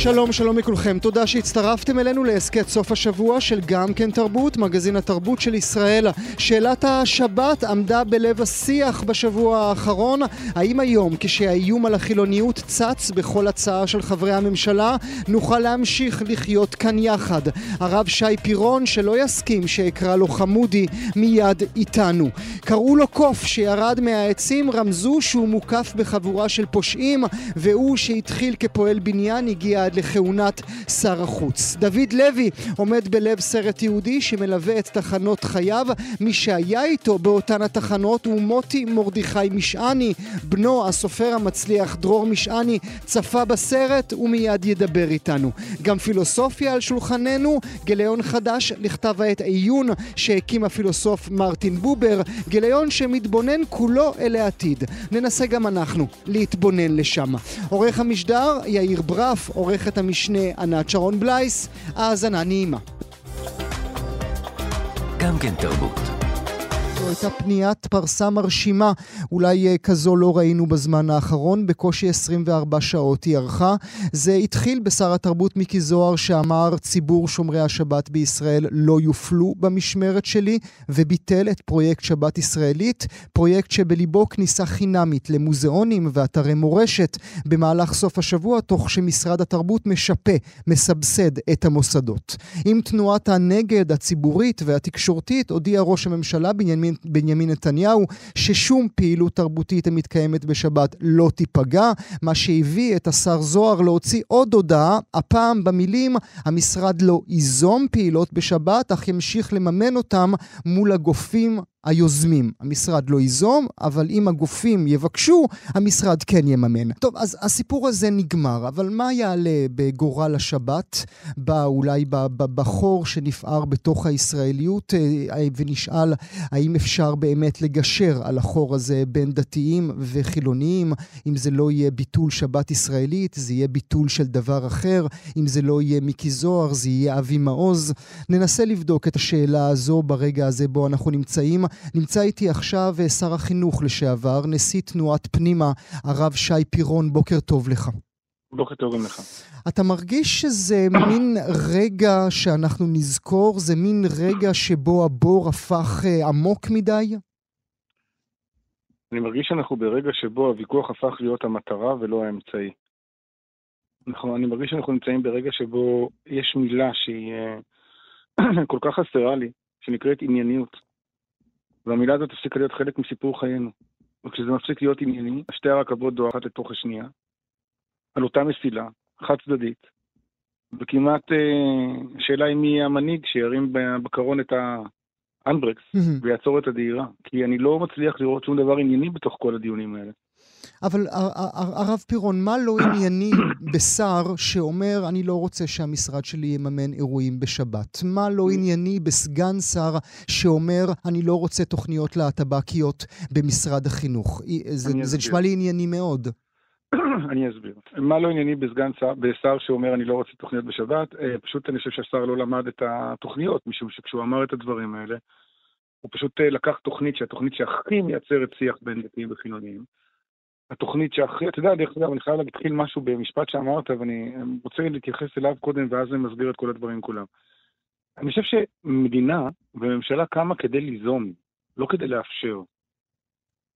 שלום, שלום לכולכם. תודה שהצטרפתם אלינו להסכת סוף השבוע של גם כן תרבות, מגזין התרבות של ישראל. שאלת השבת עמדה בלב השיח בשבוע האחרון. האם היום, כשהאיום על החילוניות צץ בכל הצעה של חברי הממשלה, נוכל להמשיך לחיות כאן יחד? הרב שי פירון, שלא יסכים שאקרא לו חמודי, מיד איתנו. קראו לו קוף שירד מהעצים, רמזו שהוא מוקף בחבורה של פושעים, והוא שהתחיל כפועל בניין הגיע עד לכהונת שר החוץ. דוד לוי עומד בלב סרט יהודי שמלווה את תחנות חייו. מי שהיה איתו באותן התחנות הוא מוטי מרדכי משעני, בנו הסופר המצליח דרור משעני, צפה בסרט ומיד ידבר איתנו. גם פילוסופיה על שולחננו, גיליון חדש לכתב העת עיון שהקים הפילוסוף מרטין בובר, גיליון שמתבונן כולו אל העתיד. ננסה גם אנחנו להתבונן לשם. עורך המשדר יאיר ברף, עורך עורכת המשנה ענת שרון בלייס, האזנה נעימה. גם כן תרבות. זו הייתה פניית פרסה מרשימה, אולי אה, כזו לא ראינו בזמן האחרון, בקושי 24 שעות היא ארכה. זה התחיל בשר התרבות מיקי זוהר שאמר ציבור שומרי השבת בישראל לא יופלו במשמרת שלי, וביטל את פרויקט שבת ישראלית, פרויקט שבליבו כניסה חינמית למוזיאונים ואתרי מורשת במהלך סוף השבוע, תוך שמשרד התרבות משפה, מסבסד את המוסדות. עם תנועת הנגד הציבורית והתקשורתית הודיע ראש הממשלה בנימין בנימין נתניהו ששום פעילות תרבותית המתקיימת בשבת לא תיפגע, מה שהביא את השר זוהר להוציא עוד הודעה, הפעם במילים המשרד לא ייזום פעילות בשבת, אך ימשיך לממן אותם מול הגופים היוזמים. המשרד לא ייזום, אבל אם הגופים יבקשו, המשרד כן יממן. טוב, אז הסיפור הזה נגמר, אבל מה יעלה בגורל השבת, בא אולי בחור שנפער בתוך הישראליות, אה, ונשאל האם אפשר באמת לגשר על החור הזה בין דתיים וחילוניים, אם זה לא יהיה ביטול שבת ישראלית, זה יהיה ביטול של דבר אחר, אם זה לא יהיה מיקי זוהר, זה יהיה אבי מעוז. ננסה לבדוק את השאלה הזו ברגע הזה בו אנחנו נמצאים. נמצא איתי עכשיו אה, שר החינוך לשעבר, נשיא תנועת פנימה, הרב שי פירון, בוקר טוב לך. בוקר טוב גם לך. אתה מרגיש שזה מין רגע שאנחנו נזכור? זה מין רגע שבו הבור הפך אה, עמוק מדי? אני מרגיש שאנחנו ברגע שבו הוויכוח הפך להיות המטרה ולא האמצעי. אנחנו, אני מרגיש שאנחנו נמצאים ברגע שבו יש מילה שהיא אה, כל כך חסרה לי, שנקראת ענייניות. והמילה הזאת הפסיקה להיות חלק מסיפור חיינו. וכשזה מפסיק להיות ענייני, שתי הרכבות דוהרת לתוך השנייה, על אותה מסילה, חד צדדית, וכמעט אה, שאלה היא מי המנהיג שירים בקרון את האנברקס ויעצור את הדהירה. כי אני לא מצליח לראות שום דבר ענייני בתוך כל הדיונים האלה. אבל הרב פירון, מה לא ענייני בשר שאומר, אני לא רוצה שהמשרד שלי יממן אירועים בשבת? מה לא ענייני בסגן שר שאומר, אני לא רוצה תוכניות להטבקיות במשרד החינוך? זה, זה נשמע לי ענייני מאוד. אני אסביר. מה לא ענייני בסגן שר, בשר שאומר אני לא רוצה תוכניות בשבת? אה, פשוט אני חושב שהשר לא למד את התוכניות, משום שכשהוא אמר את הדברים האלה, הוא פשוט אה, לקח תוכנית שהתוכנית שהכי מייצרת שיח בין דתיים וחילוניים, התוכנית שהכי, אתה יודע, דרך אגב, אני חייב להתחיל משהו במשפט שאמרת, ואני רוצה להתייחס אליו קודם, ואז אני מסביר את כל הדברים כולם. אני חושב שמדינה וממשלה קמה כדי ליזום, לא כדי לאפשר.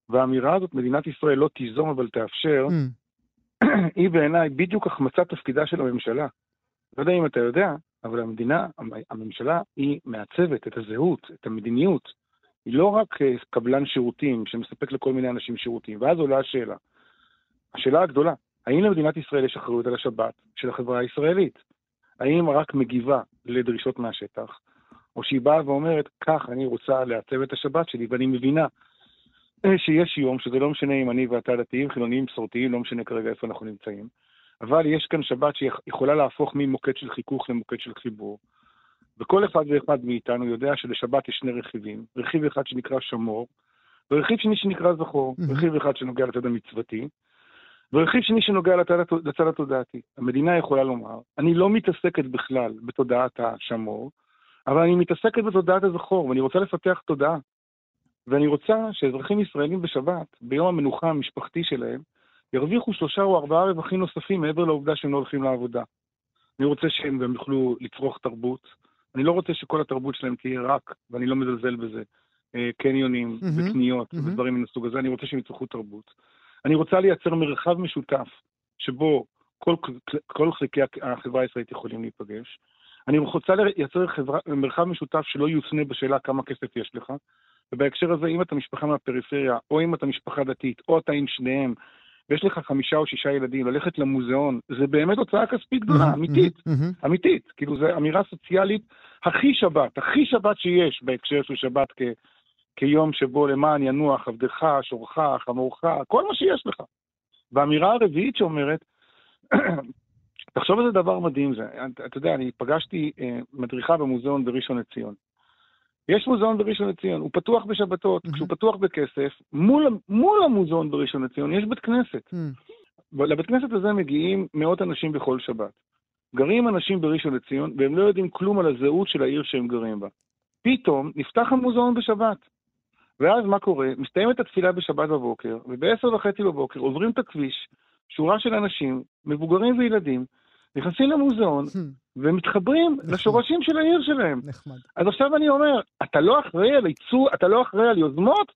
והאמירה הזאת, מדינת ישראל לא תיזום אבל תאפשר, mm. היא בעיניי בדיוק החמצת תפקידה של הממשלה. לא יודע אם אתה יודע, אבל המדינה, הממשלה, היא מעצבת את הזהות, את המדיניות, היא לא רק אה, קבלן שירותים שמספק לכל מיני אנשים שירותים, ואז עולה השאלה. השאלה הגדולה, האם למדינת ישראל יש אחריות על השבת של החברה הישראלית? האם רק מגיבה לדרישות מהשטח, או שהיא באה ואומרת, כך אני רוצה לעצב את השבת שלי, ואני מבינה אה, שיש יום, שזה לא משנה אם אני ואתה דתיים, חילוניים, מסורתיים, לא משנה כרגע איפה אנחנו נמצאים, אבל יש כאן שבת שיכולה להפוך ממוקד של חיכוך למוקד של חיבור. וכל אחד ואחד מאיתנו יודע שלשבת יש שני רכיבים. רכיב אחד שנקרא שמור, ורכיב שני שנקרא זכור. Mm-hmm. רכיב אחד שנוגע לצד המצוותי, ורכיב שני שנוגע לצד, לצד התודעתי. המדינה יכולה לומר, אני לא מתעסקת בכלל בתודעת השמור, אבל אני מתעסקת בתודעת הזכור, ואני רוצה לפתח תודעה. ואני רוצה שאזרחים ישראלים בשבת, ביום המנוחה המשפחתי שלהם, ירוויחו שלושה או ארבעה רווחים נוספים מעבר לעובדה שהם לא הולכים לעבודה. אני רוצה שהם גם יוכלו לצרוך תרבות. אני לא רוצה שכל התרבות שלהם תהיה רק, ואני לא מזלזל בזה, אה, קניונים mm-hmm, וקניות mm-hmm. ודברים מן הסוג הזה, אני רוצה שהם יצרכו תרבות. אני רוצה לייצר מרחב משותף שבו כל, כל חלקי החברה הישראלית יכולים להיפגש. אני רוצה לייצר חברה, מרחב משותף שלא יוצנה בשאלה כמה כסף יש לך, ובהקשר הזה, אם אתה משפחה מהפריפריה, או אם אתה משפחה דתית, או אתה עם שניהם, ויש לך חמישה או שישה ילדים, ללכת למוזיאון, זה באמת הוצאה כספית גדולה, אמיתית, אמיתית. כאילו, זו אמירה סוציאלית הכי שבת, הכי שבת שיש בהקשר של שבת כ, כיום שבו למען ינוח עבדך, שורך, חמורך, כל מה שיש לך. והאמירה הרביעית שאומרת, תחשוב איזה דבר מדהים זה. אתה יודע, אני פגשתי אה, מדריכה במוזיאון בראשון לציון. יש מוזיאון בראשון לציון, הוא פתוח בשבתות, mm-hmm. כשהוא פתוח בכסף, מול, מול המוזיאון בראשון לציון יש בית כנסת. Mm-hmm. לבית כנסת הזה מגיעים מאות אנשים בכל שבת. גרים אנשים בראשון לציון, והם לא יודעים כלום על הזהות של העיר שהם גרים בה. פתאום נפתח המוזיאון בשבת. ואז מה קורה? מסתיימת התפילה בשבת בבוקר, ובעשר וחצי בבוקר עוברים את הכביש, שורה של אנשים, מבוגרים וילדים, נכנסים למוזיאון, hmm. ומתחברים נחמד. לשורשים של העיר שלהם. נחמד. אז עכשיו אני אומר, אתה לא אחראי על ייצוא, אתה לא אחראי על יוזמות,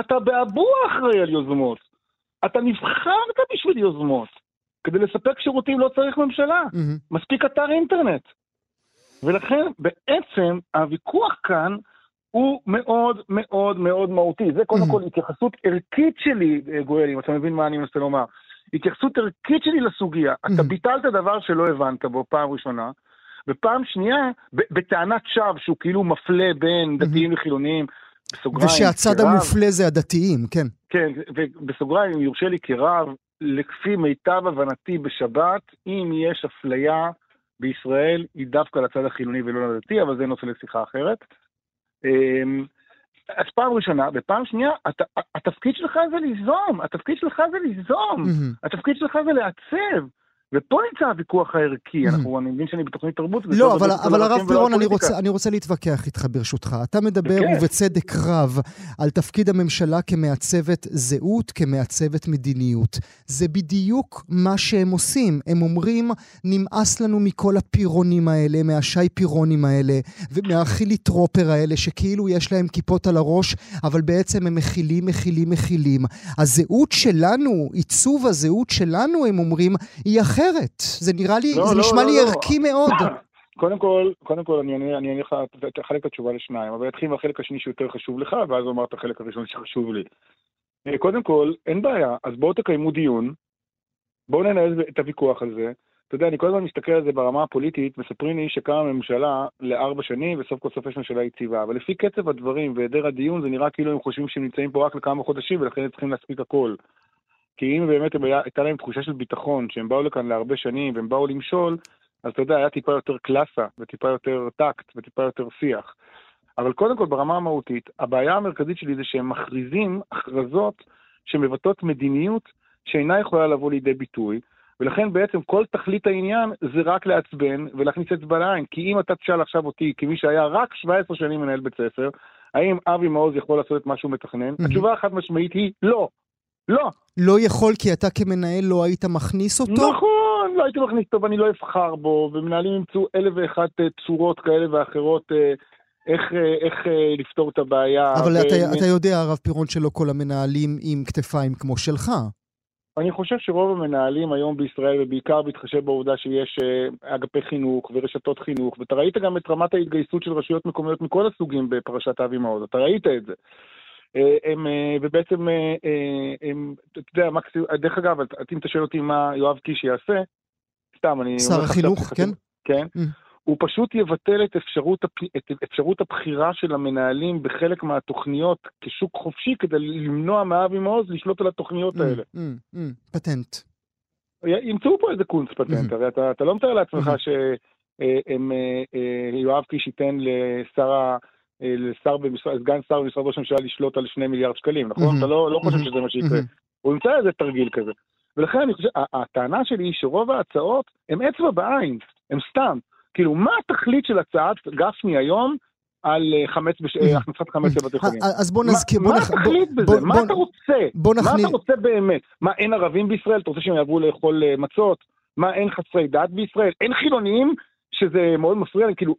אתה באבוע אחראי על יוזמות. אתה נבחרת בשביל יוזמות. כדי לספק שירותים לא צריך ממשלה, mm-hmm. מספיק אתר אינטרנט. ולכן בעצם הוויכוח כאן הוא מאוד מאוד מאוד מהותי. זה קודם mm-hmm. כל התייחסות ערכית שלי, גואל, אם אתה מבין מה אני מנסה לומר. התייחסות ערכית שלי לסוגיה. Mm-hmm. אתה ביטלת דבר שלא הבנת בו פעם ראשונה, ופעם שנייה, בטענת שווא שהוא כאילו מפלה בין mm-hmm. דתיים לחילונים, בסוגריים, ושהצד כרב, המופלה זה הדתיים, כן. כן, ובסוגריים, אם יורשה לי כרב, לפי מיטב הבנתי בשבת, אם יש אפליה בישראל, היא דווקא לצד החילוני ולא לדתי, אבל זה נושא לשיחה אחרת. אמ, אז פעם ראשונה, ופעם שנייה, הת, התפקיד שלך זה ליזום, התפקיד שלך זה ליזום, mm-hmm. התפקיד שלך זה לעצב. ופה נמצא הוויכוח הערכי, mm-hmm. אנחנו, אני מבין שאני בתוכנית תרבות. לא, אבל, אבל הרב פירון, אני רוצה, אני רוצה להתווכח איתך ברשותך. אתה מדבר, okay. ובצדק רב, על תפקיד הממשלה כמעצבת זהות, כמעצבת מדיניות. זה בדיוק מה שהם עושים. הם אומרים, נמאס לנו מכל הפירונים האלה, מהשי פירונים האלה, ומהחילי טרופר האלה, שכאילו יש להם כיפות על הראש, אבל בעצם הם מכילים, מכילים, מכילים. הזהות שלנו, עיצוב הזהות שלנו, הם אומרים, היא אחרת. אחרת. זה נראה לי, לא, זה לא, נשמע לא, לי לא. ערכי מאוד. קודם כל, קודם כל אני אענה לך, תחלק את התשובה לשניים, אבל אתחיל מהחלק השני שיותר חשוב לך, ואז אומר את החלק הראשון שחשוב לי. אה, קודם כל, אין בעיה, אז בואו תקיימו דיון, בואו ננהל את הוויכוח הזה. אתה יודע, אני כל הזמן מסתכל על זה ברמה הפוליטית, מספרים לי שקמה ממשלה לארבע שנים, וסוף כל סוף יש ממשלה יציבה. אבל לפי קצב הדברים והיעדר הדיון, זה נראה כאילו הם חושבים שהם נמצאים פה רק לכמה חודשים, ולכן הם צריכים להספיק הכל. כי אם באמת הייתה להם תחושה של ביטחון, שהם באו לכאן להרבה שנים והם באו למשול, אז אתה יודע, היה טיפה יותר קלאסה, וטיפה יותר טקט, וטיפה יותר שיח. אבל קודם כל, ברמה המהותית, הבעיה המרכזית שלי זה שהם מכריזים הכרזות שמבטאות מדיניות שאינה יכולה לבוא לידי ביטוי, ולכן בעצם כל תכלית העניין זה רק לעצבן ולהכניס אצבע לעין. כי אם אתה תשאל עכשיו אותי, כמי שהיה רק 17 שנים מנהל בית ספר, האם אבי מעוז יכול לעשות את מה שהוא מתכנן? Mm-hmm. התשובה החד משמעית היא לא. לא. לא יכול כי אתה כמנהל לא היית מכניס אותו? נכון, לא הייתי מכניס אותו ואני לא אבחר בו, ומנהלים ימצאו אלף ואחת אה, צורות כאלה ואחרות אה, איך, אה, איך לפתור את הבעיה. אבל ו... אתה, אתה יודע, הרב פירון, שלא כל המנהלים עם כתפיים כמו שלך. אני חושב שרוב המנהלים היום בישראל, ובעיקר בהתחשב בעובדה שיש אגפי חינוך ורשתות חינוך, ואתה ראית גם את רמת ההתגייסות של רשויות מקומיות מכל הסוגים בפרשת אבי מעוז, אתה ראית את זה. אה, הם, אה, ובעצם, אה, הם, אתה יודע, מקסימום, דרך אגב, אם אתה שואל אותי מה יואב קיש יעשה, סתם, אני... שר החינוך, כן? כן. Mm. הוא פשוט יבטל את אפשרות, את אפשרות הבחירה של המנהלים בחלק מהתוכניות כשוק חופשי כדי למנוע מאבי מעוז לשלוט על התוכניות mm, האלה. Mm, פטנט. ימצאו פה איזה קונץ פטנט, הרי אתה, אתה לא מתאר לעצמך שיואב קיש ייתן לשר ה... לשר במשרד, סגן שר במשרד ראש הממשלה לשלוט על שני מיליארד שקלים, נכון? אתה לא, לא חושב שזה מה שיקרה. הוא ימצא איזה תרגיל כזה. ולכן אני חושב, הטענה שלי היא שרוב ההצעות הן אצבע בעין, הן סתם. כאילו, מה התכלית של הצעת גפני היום על אה, חמץ, בש... אה, הכנסת חמץ לבתי חולים. אז בוא נזכיר. מה התכלית בזה? מה אתה רוצה? מה אתה רוצה באמת? מה, אין ערבים בישראל? אתה רוצה שהם יעברו לאכול אה, מצות? מה, אין חסרי דת בישראל? אין חילונים? שזה מאוד מפריע לי, כאילו,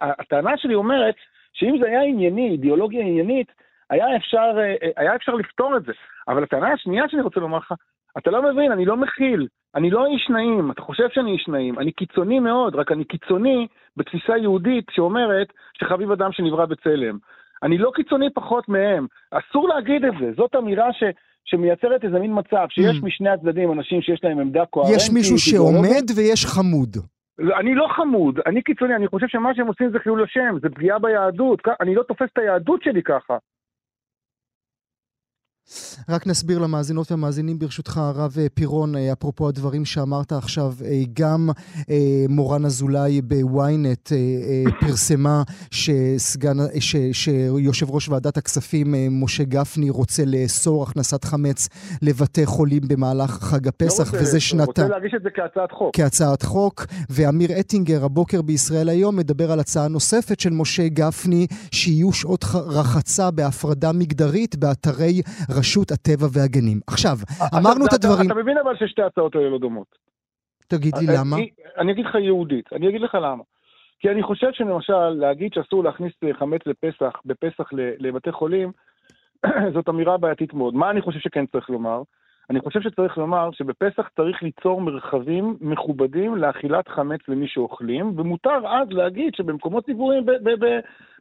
הטענה שלי אומרת שאם זה היה ענייני, אידיאולוגיה עניינית, היה אפשר, היה אפשר לפתור את זה. אבל הטענה השנייה שאני רוצה לומר לך, אתה לא מבין, אני לא מכיל, אני לא איש נעים, אתה חושב שאני איש נעים, אני קיצוני מאוד, רק אני קיצוני בתפיסה יהודית שאומרת שחביב אדם שנברא בצלם. אני לא קיצוני פחות מהם, אסור להגיד את זה, זאת אמירה ש... שמייצרת איזה מין מצב שיש mm. משני הצדדים אנשים שיש להם עמדה קוהרנטית. יש מישהו שעומד ויש חמוד. אני לא חמוד, אני קיצוני, אני חושב שמה שהם עושים זה חילול השם, זה פגיעה ביהדות, אני לא תופס את היהדות שלי ככה. רק נסביר למאזינות והמאזינים ברשותך, הרב אה, פירון, אה, אפרופו הדברים שאמרת עכשיו, אה, גם מורן אזולאי בוויינט פרסמה שסגן, ש, שיושב ראש ועדת הכספים משה גפני רוצה לאסור הכנסת חמץ לבתי חולים במהלך חג הפסח, לא וזה שנתה... רוצה להגיש את זה כהצעת חוק. כהצעת חוק, ואמיר אטינגר הבוקר בישראל היום מדבר על הצעה נוספת של משה גפני, שיהיו שעות רחצה בהפרדה מגדרית באתרי רשות הטבע והגנים. עכשיו, אמרנו את הדברים... אתה מבין אבל ששתי ההצעות האלה לא דומות. תגיד לי אה, למה. אני אגיד לך יהודית, אני אגיד לך למה. כי אני חושב שלמשל, להגיד שאסור להכניס אה, חמץ לפסח, בפסח לבתי חולים, זאת אמירה בעייתית מאוד. מה אני חושב שכן צריך לומר? אני חושב שצריך לומר שבפסח צריך ליצור מרחבים מכובדים לאכילת חמץ למי שאוכלים, ומותר אז להגיד שבמקומות ציבוריים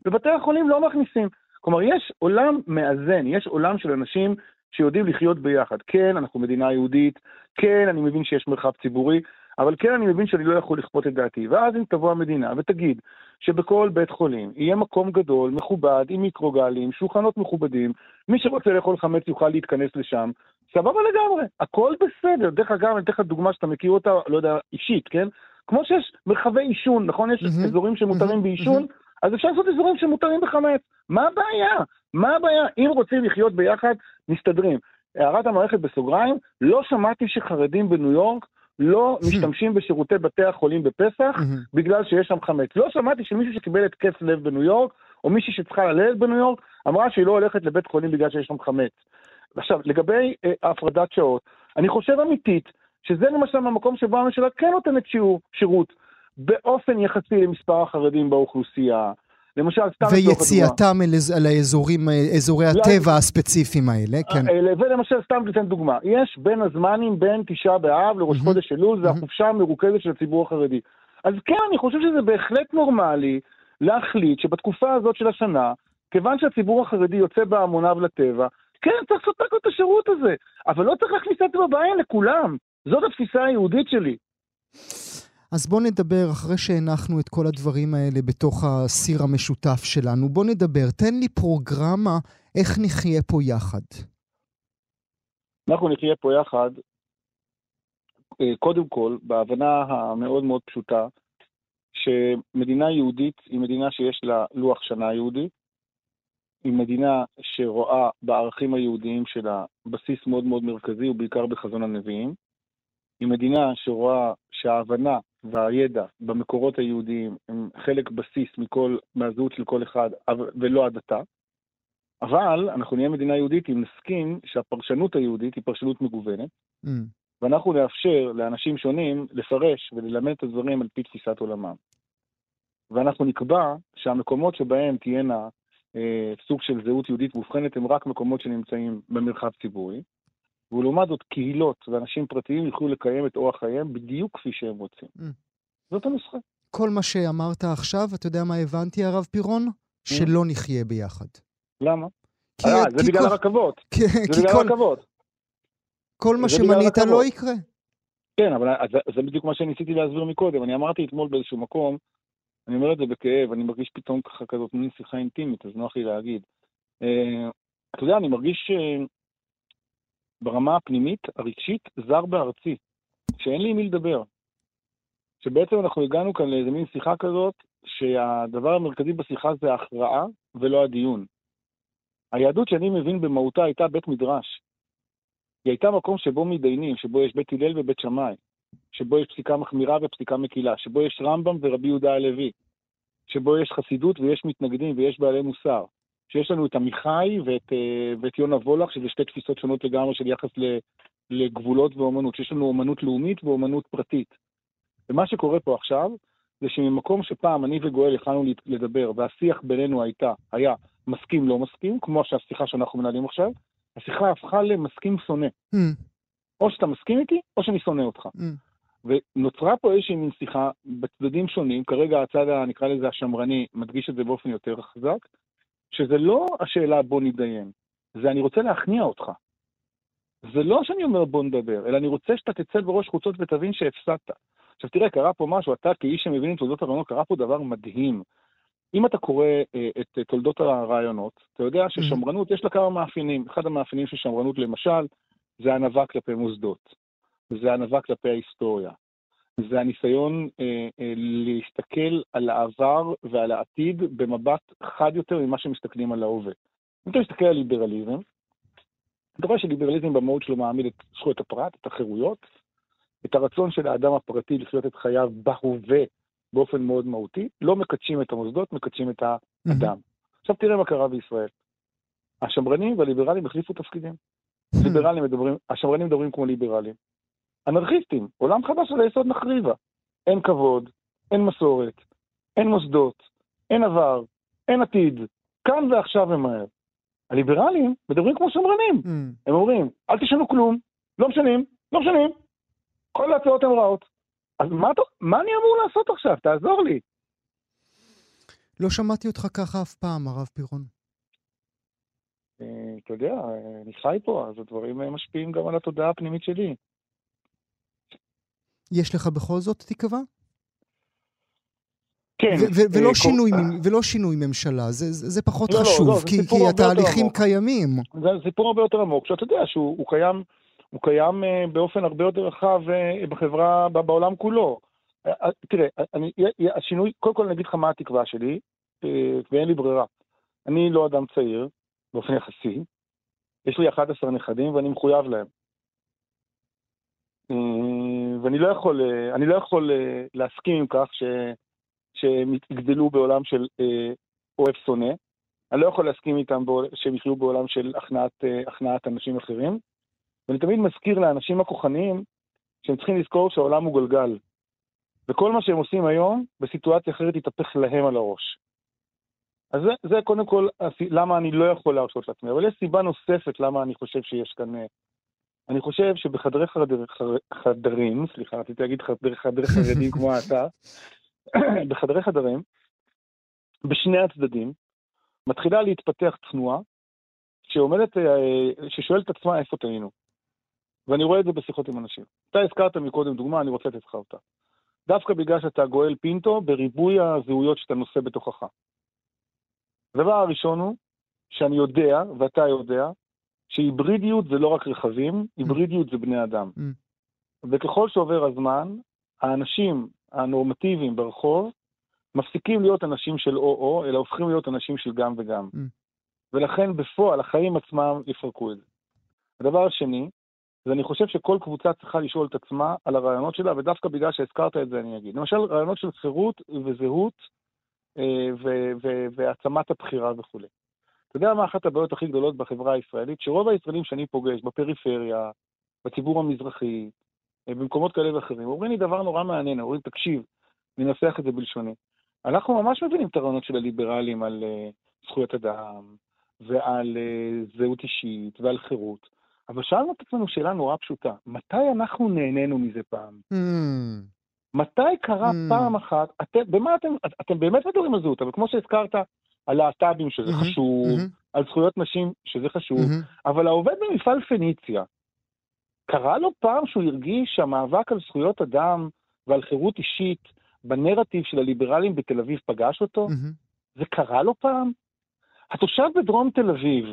בבתי החולים לא מכניסים. כלומר, יש עולם מאזן, יש עולם של אנשים שיודעים לחיות ביחד. כן, אנחנו מדינה יהודית, כן, אני מבין שיש מרחב ציבורי, אבל כן, אני מבין שאני לא יכול לכפות את דעתי. ואז אם תבוא המדינה ותגיד שבכל בית חולים יהיה מקום גדול, מכובד, עם מיקרוגלים, שולחנות מכובדים, מי שרוצה לאכול חמץ יוכל להתכנס לשם, סבבה לגמרי, הכל בסדר. דרך אגב, אני אתן לך דוגמה שאתה מכיר אותה, לא יודע, אישית, כן? כמו שיש מרחבי עישון, נכון? יש mm-hmm. אזורים שמותרים mm-hmm. בעישון, mm-hmm. אז אפשר לעשות אזורים שמותרים בחמץ. מה הבעיה? מה הבעיה? אם רוצים לחיות ביחד, מסתדרים. הערת המערכת בסוגריים, לא שמעתי שחרדים בניו יורק לא משתמשים בשירותי בתי החולים בפסח בגלל שיש שם חמץ. לא שמעתי שמישהו שקיבל התקף לב בניו יורק, או מישהי שצריכה ללדת בניו יורק, אמרה שהיא לא הולכת לבית חולים בגלל שיש שם חמץ. עכשיו, לגבי אה, הפרדת שעות, אני חושב אמיתית שזה למשל המקום שבו הממשלה כן נותנת שיעור, שירות באופן יחסי למספר החרדים באוכלוסייה. למשל, סתם ויציאתם אל האזורים, אזורי הטבע הספציפיים האלה, כן. אה, ולמשל, סתם ניתן דוגמה, יש בין הזמנים בין תשעה באב לראש חודש אלול, זה החופשה המרוכזת של הציבור החרדי. אז כן, אני חושב שזה בהחלט נורמלי להחליט שבתקופה הזאת של השנה, כיוון שהציבור החרדי יוצא בהמוניו לטבע, כן, צריך לספק לו את השירות הזה, אבל לא צריך להכניס את זה בבעיה לכולם. זאת התפיסה היהודית שלי. אז בוא נדבר, אחרי שהנחנו את כל הדברים האלה בתוך הסיר המשותף שלנו, בוא נדבר, תן לי פרוגרמה איך נחיה פה יחד. אנחנו נחיה פה יחד, אה, קודם כל, בהבנה המאוד מאוד פשוטה, שמדינה יהודית היא מדינה שיש לה לוח שנה יהודי, היא מדינה שרואה בערכים היהודיים שלה בסיס מאוד מאוד מרכזי, ובעיקר בחזון הנביאים. היא מדינה שרואה שההבנה והידע במקורות היהודיים הם חלק בסיס מכל, מהזהות של כל אחד, ולא הדתה. אבל אנחנו נהיה מדינה יהודית אם נסכים שהפרשנות היהודית היא פרשנות מגוונת, mm. ואנחנו נאפשר לאנשים שונים לפרש וללמד את הדברים על פי תפיסת עולמם. ואנחנו נקבע שהמקומות שבהם תהיינה אה, סוג של זהות יהודית מובחנת הם רק מקומות שנמצאים במרחב ציבורי, ולעומת זאת קהילות ואנשים פרטיים יוכלו לקיים את אורח חייהם בדיוק כפי שהם רוצים. Mm. זאת הנוסחה. כל מה שאמרת עכשיו, אתה יודע מה הבנתי, הרב פירון? Mm. שלא נחיה ביחד. למה? כי, אה, זה בגלל כל... הרכבות. כי, זה בגלל כל... הרכבות. כל מה שמנית לא יקרה. כן, אבל זה, זה בדיוק מה שניסיתי להסביר מקודם. אני אמרתי אתמול באיזשהו מקום, אני אומר את זה בכאב, אני מרגיש פתאום ככה כזאת מין שיחה אינטימית, אז נוח לי להגיד. Uh, אתה יודע, אני מרגיש uh, ברמה הפנימית, הרגשית, זר בארצי, שאין לי עם מי לדבר. שבעצם אנחנו הגענו כאן לאיזה מין שיחה כזאת, שהדבר המרכזי בשיחה זה ההכרעה ולא הדיון. היהדות שאני מבין במהותה הייתה בית מדרש. היא הייתה מקום שבו מתדיינים, שבו יש בית הלל ובית שמאי, שבו יש פסיקה מחמירה ופסיקה מקילה, שבו יש רמב"ם ורבי יהודה הלוי, שבו יש חסידות ויש מתנגדים ויש בעלי מוסר, שיש לנו את עמיחי ואת, אה, ואת יונה וולך, שזה שתי תפיסות שונות לגמרי של יחס לגבולות ואומנות, שיש לנו אומנות לאומית ואומנות פרטית. ומה שקורה פה עכשיו, זה שממקום שפעם אני וגואל יכלנו לדבר, והשיח בינינו הייתה, היה מסכים לא מסכים, כמו שהשיחה שאנחנו מנהלים עכשיו, השיחה הפכה למסכים שונא. Mm. או שאתה מסכים איתי, או שאני שונא אותך. Mm. ונוצרה פה איזושהי מין שיחה בצדדים שונים, כרגע הצד, נקרא לזה השמרני, מדגיש את זה באופן יותר חזק, שזה לא השאלה בוא נתדיין, זה אני רוצה להכניע אותך. זה לא שאני אומר בוא נדבר, אלא אני רוצה שאתה תצא בראש חוצות ותבין שהפסדת. עכשיו תראה, קרה פה משהו, אתה כאיש שמבין את תולדות הרעיונות, קרה פה דבר מדהים. אם אתה קורא אה, את תולדות הרעיונות, אתה יודע ששמרנות, יש לה כמה מאפיינים. אחד המאפיינים של שמרנות, למשל, זה ענווה כלפי מוסדות. זה ענווה כלפי ההיסטוריה. זה הניסיון אה, אה, להסתכל על העבר ועל העתיד במבט חד יותר ממה שמסתכלים על ההווה. אם אתה מסתכל על ליברליזם, אתה רואה שליברליזם במהות שלו מעמיד את זכויות הפרט, את החירויות, את הרצון של האדם הפרטי לחיות את חייו בהווה באופן מאוד מהותי, לא מקדשים את המוסדות, מקדשים את האדם. Mm-hmm. עכשיו תראה מה קרה בישראל. השמרנים והליברלים החליפו תפקידים. Mm-hmm. ליברלים מדברים, השמרנים מדברים כמו ליברלים. אנרכיסטים, עולם חדש על היסוד נחריבה. אין כבוד, אין מסורת, אין מוסדות, אין עבר, אין עתיד, כאן ועכשיו ומהר. הליברלים מדברים כמו שמרנים. Mm. הם אומרים, אל תשנו כלום, לא משנים, לא משנים, כל ההצעות הן רעות. אז מה, מה אני אמור לעשות עכשיו? תעזור לי. לא שמעתי אותך ככה אף פעם, הרב פירון. אה, אתה יודע, אני חי פה, אז הדברים משפיעים גם על התודעה הפנימית שלי. יש לך בכל זאת תקווה? כן. ולא, אה, שינוי, ולא שינוי ממשלה, זה, זה פחות לא, חשוב, לא, לא, כי, כי התהליכים קיימים. זה סיפור הרבה יותר עמוק, שאתה יודע שהוא קיים הוא קיים אה, באופן הרבה יותר רחב אה, בחברה, בעולם כולו. אה, תראה, אני, השינוי, קודם כל אני אגיד לך מה התקווה שלי, ואין לי ברירה. אני לא אדם צעיר, באופן יחסי, יש לי 11 נכדים ואני מחויב להם. ואני לא יכול, אני לא יכול להסכים עם כך ש, שהם יגדלו בעולם של אוהב שונא. אני לא יכול להסכים איתם שהם יחיו בעולם של הכנעת, הכנעת אנשים אחרים. ואני תמיד מזכיר לאנשים הכוחניים שהם צריכים לזכור שהעולם הוא גלגל. וכל מה שהם עושים היום, בסיטואציה אחרת יתהפך להם על הראש. אז זה, זה קודם כל למה אני לא יכול להרשות לעצמי. אבל יש סיבה נוספת למה אני חושב שיש כאן... אני חושב שבחדרי חדר, חדרים, סליחה, רציתי להגיד חדרי, חדרי חרדים כמו אתה, בחדרי חדרים, בשני הצדדים, מתחילה להתפתח תנועה שעומדת, אה, ששואלת את עצמה איפה טעינו. ואני רואה את זה בשיחות עם אנשים. אתה הזכרת מקודם דוגמה, אני רוצה לתת לך אותה. דווקא בגלל שאתה גואל פינטו בריבוי הזהויות שאתה נושא בתוכך. הדבר הראשון הוא שאני יודע, ואתה יודע, שהיברידיות זה לא רק רכבים, היברידיות זה בני אדם. Mm. וככל שעובר הזמן, האנשים הנורמטיביים ברחוב מפסיקים להיות אנשים של או-או, אלא הופכים להיות אנשים של גם וגם. Mm. ולכן בפועל החיים עצמם יפרקו את זה. הדבר השני, אז אני חושב שכל קבוצה צריכה לשאול את עצמה על הרעיונות שלה, ודווקא בגלל שהזכרת את זה אני אגיד. למשל, רעיונות של חירות וזהות אה, והעצמת הבחירה וכולי. אתה יודע מה אחת הבעיות הכי גדולות בחברה הישראלית? שרוב הישראלים שאני פוגש בפריפריה, בציבור המזרחי, אה, במקומות כאלה ואחרים, אומרים לי דבר נורא מעניין, אומרים, תקשיב, ננסח את זה בלשוני. אנחנו ממש מבינים את הרעיונות של הליברלים על uh, זכויות אדם, ועל uh, זהות אישית, ועל חירות. אבל שאלנו את עצמנו שאלה נורא פשוטה, מתי אנחנו נהנינו מזה פעם? Mm. מתי קרה mm. פעם אחת, אתם, במה אתם, אתם באמת מדברים על זהות, אבל כמו שהזכרת, על להט"בים שזה mm-hmm, חשוב, mm-hmm. על זכויות נשים שזה חשוב, mm-hmm. אבל העובד במפעל פניציה, קרה לו פעם שהוא הרגיש שהמאבק על זכויות אדם ועל חירות אישית בנרטיב של הליברלים בתל אביב פגש אותו? Mm-hmm. זה קרה לו פעם? התושב בדרום תל אביב,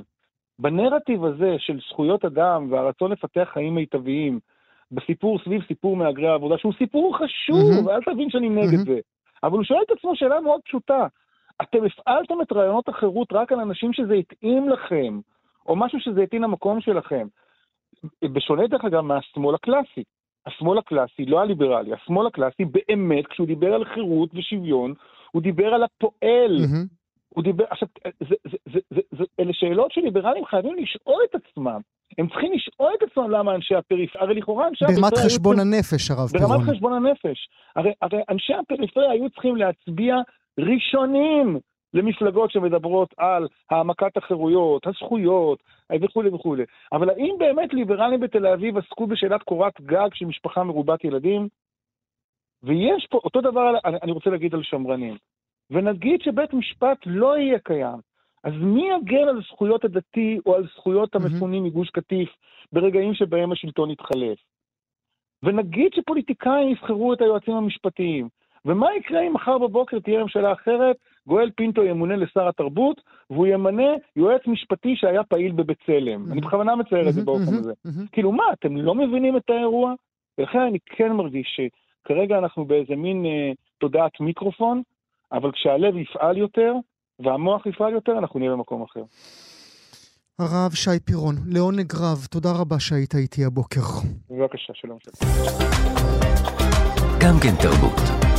בנרטיב הזה של זכויות אדם והרצון לפתח חיים מיטביים, בסיפור סביב סיפור מהגרי העבודה, שהוא סיפור חשוב, mm-hmm. אל תבין שאני נגד mm-hmm. זה, אבל הוא שואל את עצמו שאלה מאוד פשוטה. אתם הפעלתם את רעיונות החירות רק על אנשים שזה התאים לכם, או משהו שזה התאים למקום שלכם. בשונה דרך אגב מהשמאל הקלאסי. השמאל הקלאסי, לא הליברלי, השמאל הקלאסי באמת, כשהוא דיבר על חירות ושוויון, הוא דיבר על הפועל. Mm-hmm. הוא דיבר, עכשיו, זה, זה, זה, זה, זה, אלה שאלות שליברלים חייבים לשאול את עצמם. הם צריכים לשאול את עצמם למה אנשי הפריפריה, הרי לכאורה אנשי הפריפריה... ברמת חשבון היו... הנפש, הרב פירון. ברמת חשבון הנפש. הרי, הרי אנשי הפריפריה היו צריכים להצביע ראשונים למפלגות שמדברות על העמקת החירויות, הזכויות וכולי וכולי. אבל האם באמת ליברלים בתל אביב עסקו בשאלת קורת גג של משפחה מרובת ילדים? ויש פה, אותו דבר אני רוצה להגיד על שמרנים. ונגיד שבית משפט לא יהיה קיים, אז מי יגן על זכויות הדתי או על זכויות המפונים מגוש קטיף ברגעים שבהם השלטון יתחלף? ונגיד שפוליטיקאים יבחרו את היועצים המשפטיים, ומה יקרה אם מחר בבוקר תהיה ממשלה אחרת, גואל פינטו ימונה לשר התרבות, והוא ימנה יועץ משפטי שהיה פעיל בבצלם. אני בכוונה מצייר את זה באופן הזה. כאילו מה, אתם לא מבינים את האירוע? ולכן אני כן מרגיש שכרגע אנחנו באיזה מין אה, תודעת מיקרופון, אבל כשהלב יפעל יותר, והמוח יפעל יותר, אנחנו נהיה במקום אחר. הרב שי פירון, לעונג רב, תודה רבה שהיית איתי הבוקר. בבקשה, שלום שלום. גם כן תרבות.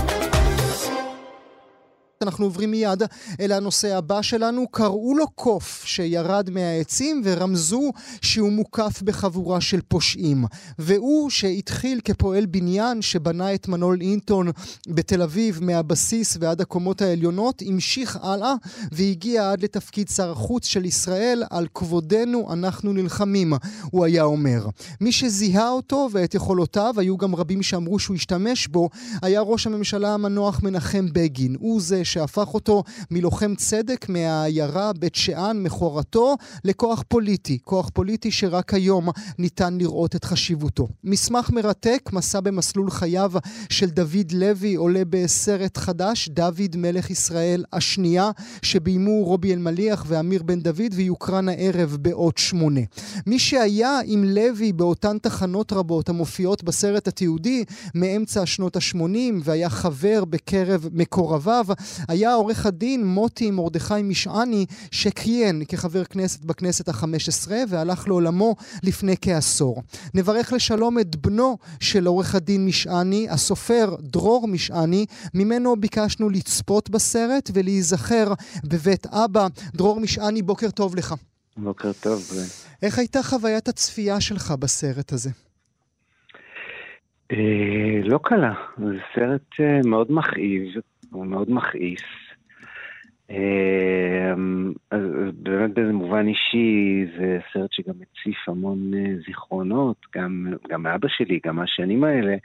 אנחנו עוברים מיד אל הנושא הבא שלנו. קראו לו קוף שירד מהעצים ורמזו שהוא מוקף בחבורה של פושעים. והוא שהתחיל כפועל בניין שבנה את מנול אינטון בתל אביב מהבסיס ועד הקומות העליונות, המשיך הלאה והגיע עד לתפקיד שר החוץ של ישראל על כבודנו אנחנו נלחמים, הוא היה אומר. מי שזיהה אותו ואת יכולותיו, היו גם רבים שאמרו שהוא השתמש בו, היה ראש הממשלה המנוח מנחם בגין. הוא זה שהפך אותו מלוחם צדק מהעיירה בית שאן, מכורתו, לכוח פוליטי. כוח פוליטי שרק היום ניתן לראות את חשיבותו. מסמך מרתק, מסע במסלול חייו של דוד לוי, עולה בסרט חדש, דוד מלך ישראל השנייה, שביימו רובי אלמליח ואמיר בן דוד, ויוקרן הערב בעוד שמונה. מי שהיה עם לוי באותן תחנות רבות המופיעות בסרט התיעודי מאמצע שנות ה-80 והיה חבר בקרב מקורביו, היה עורך הדין מוטי מרדכי משעני, שכיהן כחבר כנסת בכנסת החמש עשרה והלך לעולמו לפני כעשור. נברך לשלום את בנו של עורך הדין משעני, הסופר דרור משעני, ממנו ביקשנו לצפות בסרט ולהיזכר בבית אבא. דרור משעני, בוקר טוב לך. בוקר טוב. איך הייתה חוויית הצפייה שלך בסרט הזה? אה, לא קלה, זה סרט אה, מאוד מכאיב, הוא מאוד מכעיס. אמ, אז באמת באיזה מובן אישי זה סרט שגם מציף המון אה, זיכרונות, גם, גם מאבא שלי, גם מהשנים האלה,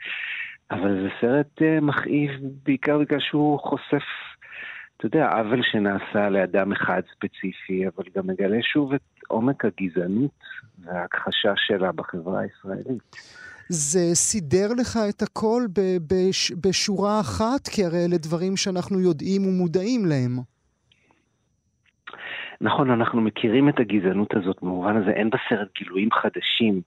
אבל זה סרט אה, מכאיב בעיקר בגלל שהוא חושף, אתה יודע, עוול שנעשה לאדם אחד ספציפי, אבל גם מגלה שוב את עומק הגזענות וההכחשה שלה בחברה הישראלית. זה סידר לך את הכל בש, בשורה אחת? כי הרי אלה דברים שאנחנו יודעים ומודעים להם. נכון, אנחנו מכירים את הגזענות הזאת, במובן הזה אין בסרט גילויים חדשים,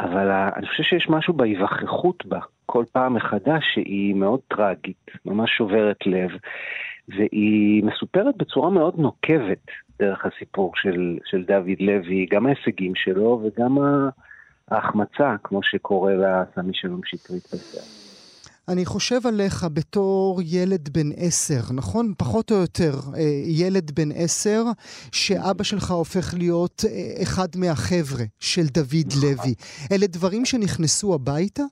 אבל אני חושב שיש משהו בהיווכחות בה, כל פעם מחדש, שהיא מאוד טרגית, ממש שוברת לב, והיא מסופרת בצורה מאוד נוקבת דרך הסיפור של, של דוד לוי, גם ההישגים שלו וגם ה... ההחמצה, כמו שקורה לסמי שלום שטרית בסרט. אני חושב עליך בתור ילד בן עשר, נכון? פחות או יותר אה, ילד בן עשר, שאבא שלך הופך להיות אה, אחד מהחבר'ה של דוד נכון. לוי. אלה דברים שנכנסו הביתה?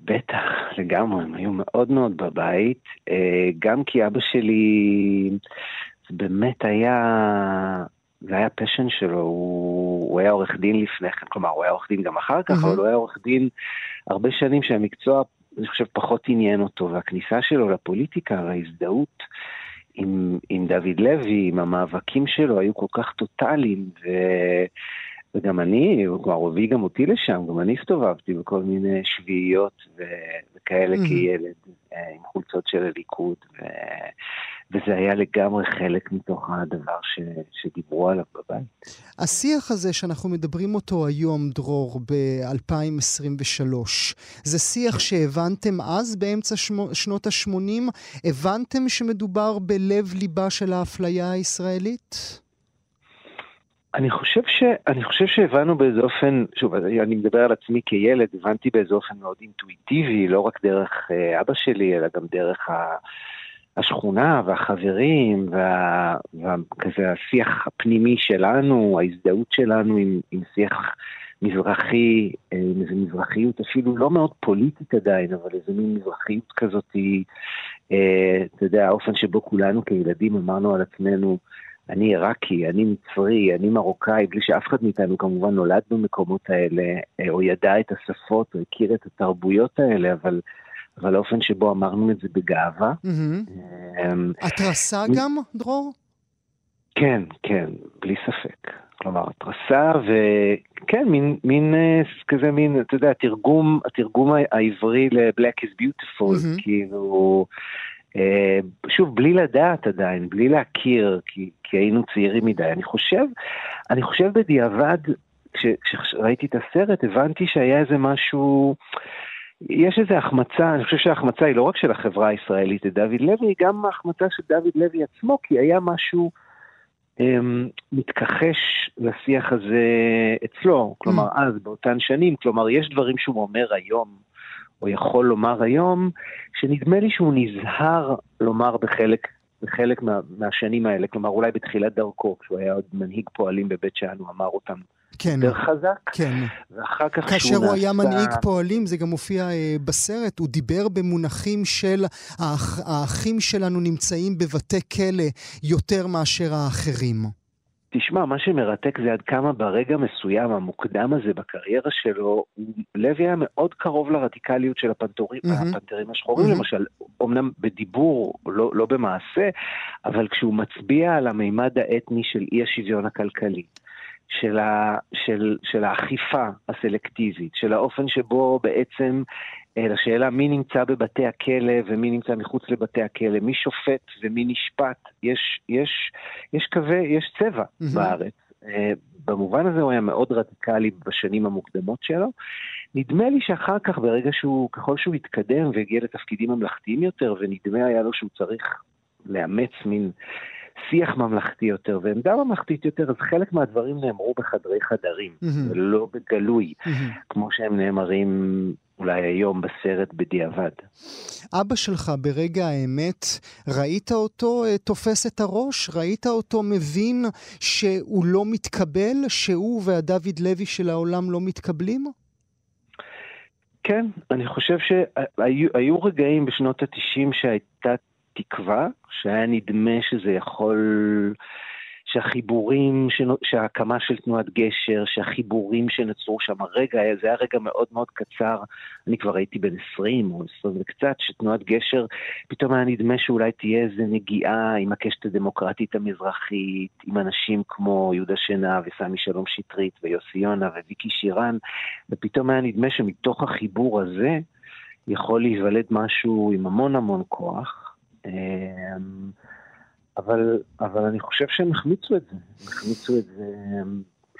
בטח, לגמרי, הם היו מאוד מאוד בבית, אה, גם כי אבא שלי, באמת היה זה היה פשן שלו, הוא, הוא היה עורך דין לפני כן, כלומר, הוא היה עורך דין גם אחר כך, mm-hmm. אבל הוא היה עורך דין הרבה שנים שהמקצוע, אני חושב, פחות עניין אותו, והכניסה שלו לפוליטיקה וההזדהות עם, עם דוד לוי, עם המאבקים שלו, היו כל כך טוטאליים, ו... וגם אני, כלומר, הוא הביא גם אותי לשם, גם אני הסתובבתי בכל מיני שביעיות ו... וכאלה mm-hmm. כילד, אה, עם חולצות של הליכוד, ו... וזה היה לגמרי חלק מתוך הדבר ש, שדיברו עליו בבית. השיח הזה שאנחנו מדברים אותו היום, דרור, ב-2023, זה שיח שהבנתם אז, באמצע שמו, שנות ה-80? הבנתם שמדובר בלב ליבה של האפליה הישראלית? אני חושב, ש... אני חושב שהבנו באיזה אופן, שוב, אני מדבר על עצמי כילד, הבנתי באיזה אופן מאוד אינטואיטיבי, לא רק דרך אה, אבא שלי, אלא גם דרך ה... השכונה והחברים וה... וכזה השיח הפנימי שלנו, ההזדהות שלנו עם, עם שיח מזרחי, אה, עם איזו מזרחיות אפילו לא מאוד פוליטית עדיין, אבל איזו מין מזרחיות כזאת, אה, אתה יודע, האופן שבו כולנו כילדים אמרנו על עצמנו, אני עיראקי, אני מצרי, אני מרוקאי, בלי שאף אחד מאיתנו כמובן נולד במקומות האלה, אה, או ידע את השפות, או הכיר את התרבויות האלה, אבל, אבל האופן שבו אמרנו את זה בגאווה. התרסה גם, דרור? כן, כן, בלי ספק. כלומר, התרסה וכן, מין, מין אה, כזה מין, אתה יודע, התרגום, התרגום העברי ל-Black is beautiful, mm-hmm. כאילו, אה, שוב, בלי לדעת עדיין, בלי להכיר, כי, כי היינו צעירים מדי. אני חושב, אני חושב בדיעבד, כש, כשראיתי את הסרט, הבנתי שהיה איזה משהו... יש איזו החמצה, אני חושב שההחמצה היא לא רק של החברה הישראלית את דוד לוי, היא גם ההחמצה של דוד לוי עצמו, כי היה משהו אמ, מתכחש לשיח הזה אצלו, כלומר mm. אז, באותן שנים, כלומר יש דברים שהוא אומר היום, או יכול לומר היום, שנדמה לי שהוא נזהר לומר בחלק, בחלק מה, מהשנים האלה, כלומר אולי בתחילת דרכו, כשהוא היה עוד מנהיג פועלים בבית שאן, הוא אמר אותם כן, יותר חזק. כן. ואחר כך כאשר הוא. היה מנהיג פועלים, זה גם מופיע אה, בסרט, הוא דיבר במונחים של האח, האחים שלנו נמצאים בבתי כלא יותר מאשר האחרים. תשמע, מה שמרתק זה עד כמה ברגע מסוים, המוקדם הזה בקריירה שלו, לוי היה מאוד קרוב לרדיקליות של הפנתורים, mm-hmm. הפנתרים השחורים mm-hmm. למשל, אמנם בדיבור, לא, לא במעשה, אבל כשהוא מצביע על המימד האתני של אי השוויון הכלכלי, של, ה, של, של האכיפה הסלקטיבית, של האופן שבו בעצם אה, לשאלה מי נמצא בבתי הכלא ומי נמצא מחוץ לבתי הכלא, מי שופט ומי נשפט, יש, יש, יש קווי, יש צבע mm-hmm. בארץ. אה, במובן הזה הוא היה מאוד רדיקלי בשנים המוקדמות שלו. נדמה לי שאחר כך, ברגע שהוא, ככל שהוא התקדם והגיע לתפקידים ממלכתיים יותר, ונדמה היה לו שהוא צריך לאמץ מין שיח ממלכתי יותר ועמדה ממלכתית יותר, אז חלק מהדברים נאמרו בחדרי חדרים, mm-hmm. ולא בגלוי, mm-hmm. כמו שהם נאמרים אולי היום בסרט בדיעבד. אבא שלך ברגע האמת, ראית אותו uh, תופס את הראש? ראית אותו מבין שהוא לא מתקבל? שהוא והדוד לוי של העולם לא מתקבלים? כן, אני חושב שהיו רגעים בשנות התשעים שהייתה תקווה, שהיה נדמה שזה יכול... שהחיבורים, שההקמה של תנועת גשר, שהחיבורים שנוצרו שם, הרגע, זה היה רגע מאוד מאוד קצר, אני כבר הייתי בן 20 או 20 וקצת, שתנועת גשר, פתאום היה נדמה שאולי תהיה איזה נגיעה עם הקשת הדמוקרטית המזרחית, עם אנשים כמו יהודה שנהב וסמי שלום שטרית ויוסי יונה וויקי שירן, ופתאום היה נדמה שמתוך החיבור הזה יכול להיוולד משהו עם המון המון כוח. אמ, אבל, אבל אני חושב שהם החמיצו את זה, הם החמיצו את זה,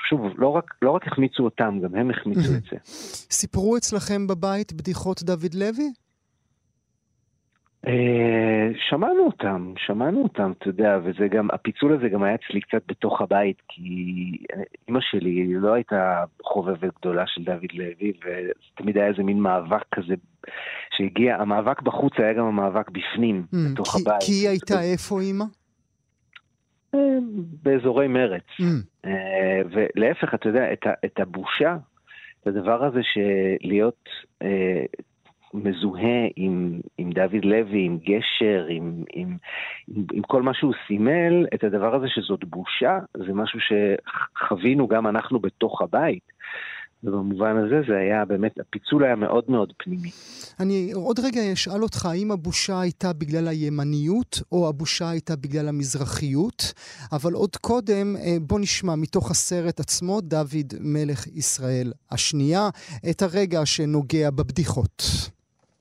שוב, לא רק, לא רק החמיצו אותם, גם הם החמיצו את זה. סיפרו אצלכם בבית בדיחות דוד לוי? אה, שמענו אותם, שמענו אותם, אתה יודע, וזה גם, הפיצול הזה גם היה אצלי קצת בתוך הבית, כי אימא שלי לא הייתה חובבת גדולה של דוד לוי, ותמיד היה איזה מין מאבק כזה שהגיע, המאבק בחוץ היה גם המאבק בפנים, mm, בתוך כי, הבית. כי היא הייתה איפה אימא? אה, באזורי מרץ. Mm. אה, ולהפך, אתה יודע, את, את הבושה, את הדבר הזה שלהיות מזוהה עם דוד לוי, עם גשר, עם, עם, עם, עם כל מה שהוא סימל, את הדבר הזה שזאת בושה, זה משהו שחווינו גם אנחנו בתוך הבית. ובמובן הזה זה היה באמת, הפיצול היה מאוד מאוד פנימי. אני עוד רגע אשאל אותך, האם הבושה הייתה בגלל הימניות, או הבושה הייתה בגלל המזרחיות? אבל עוד קודם, אה, בוא נשמע מתוך הסרט עצמו, דוד מלך ישראל השנייה, את הרגע שנוגע בבדיחות.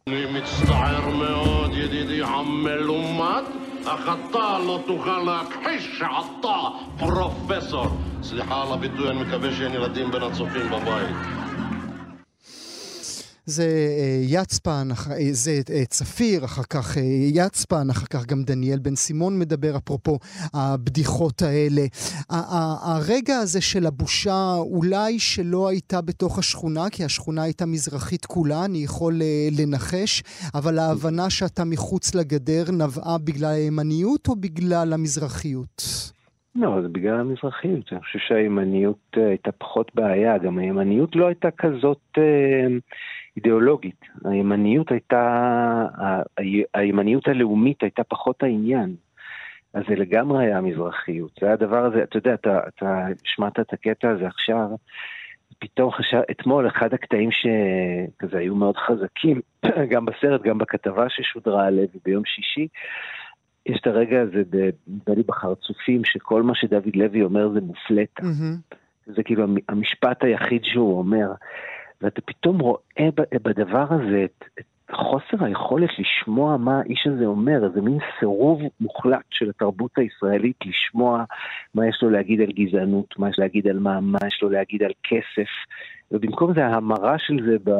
אני מצטער מאוד, ידידי עמל אלומד, אך אתה לא תוכל להכחיש שאתה פרופסור. סליחה על הביטוי, אני מקווה שאין ילדים בין הצופים בבית. זה אה, יצפן, זה צפיר, אחר כך יצפן, אחר כך גם דניאל בן סימון מדבר, אפרופו הבדיחות האלה. הרגע הזה של הבושה, אולי שלא הייתה בתוך השכונה, כי השכונה הייתה מזרחית כולה, אני יכול לנחש, אבל ההבנה שאתה מחוץ לגדר נבעה בגלל הימניות או בגלל המזרחיות? לא, זה בגלל המזרחיות. אני חושב שהימניות הייתה פחות בעיה. גם הימניות לא הייתה כזאת uh, אידיאולוגית. הימניות הייתה, הימניות הלאומית הייתה פחות העניין. אז זה לגמרי היה המזרחיות. זה היה הדבר הזה, אתה יודע, אתה, אתה שמעת את הקטע הזה עכשיו, פתאום חשב, אתמול אחד הקטעים שכזה היו מאוד חזקים, גם בסרט, גם בכתבה ששודרה עליו ביום שישי, יש את הרגע הזה, נדמה לי בחרצופים, שכל מה שדוד לוי אומר זה מופלטה. Mm-hmm. זה כאילו המשפט היחיד שהוא אומר. ואתה פתאום רואה בדבר הזה את, את חוסר היכולת לשמוע מה האיש הזה אומר, איזה מין סירוב מוחלט של התרבות הישראלית לשמוע מה יש לו להגיד על גזענות, מה יש להגיד על מה, מה יש לו להגיד על כסף, ובמקום זה ההמרה של זה ב...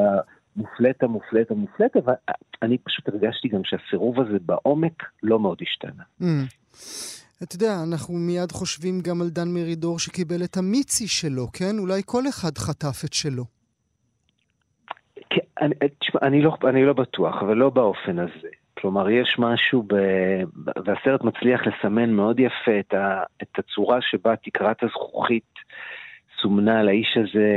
מופלטה, מופלטה, מופלטה, ואני פשוט הרגשתי גם שהסירוב הזה בעומק לא מאוד השתנה. Mm. אתה יודע, אנחנו מיד חושבים גם על דן מרידור שקיבל את המיצי שלו, כן? אולי כל אחד חטף את שלו. אני, תשמע, אני לא, אני לא בטוח, אבל לא באופן הזה. כלומר, יש משהו, ב... והסרט מצליח לסמן מאוד יפה את, ה... את הצורה שבה תקרת הזכוכית סומנה לאיש הזה,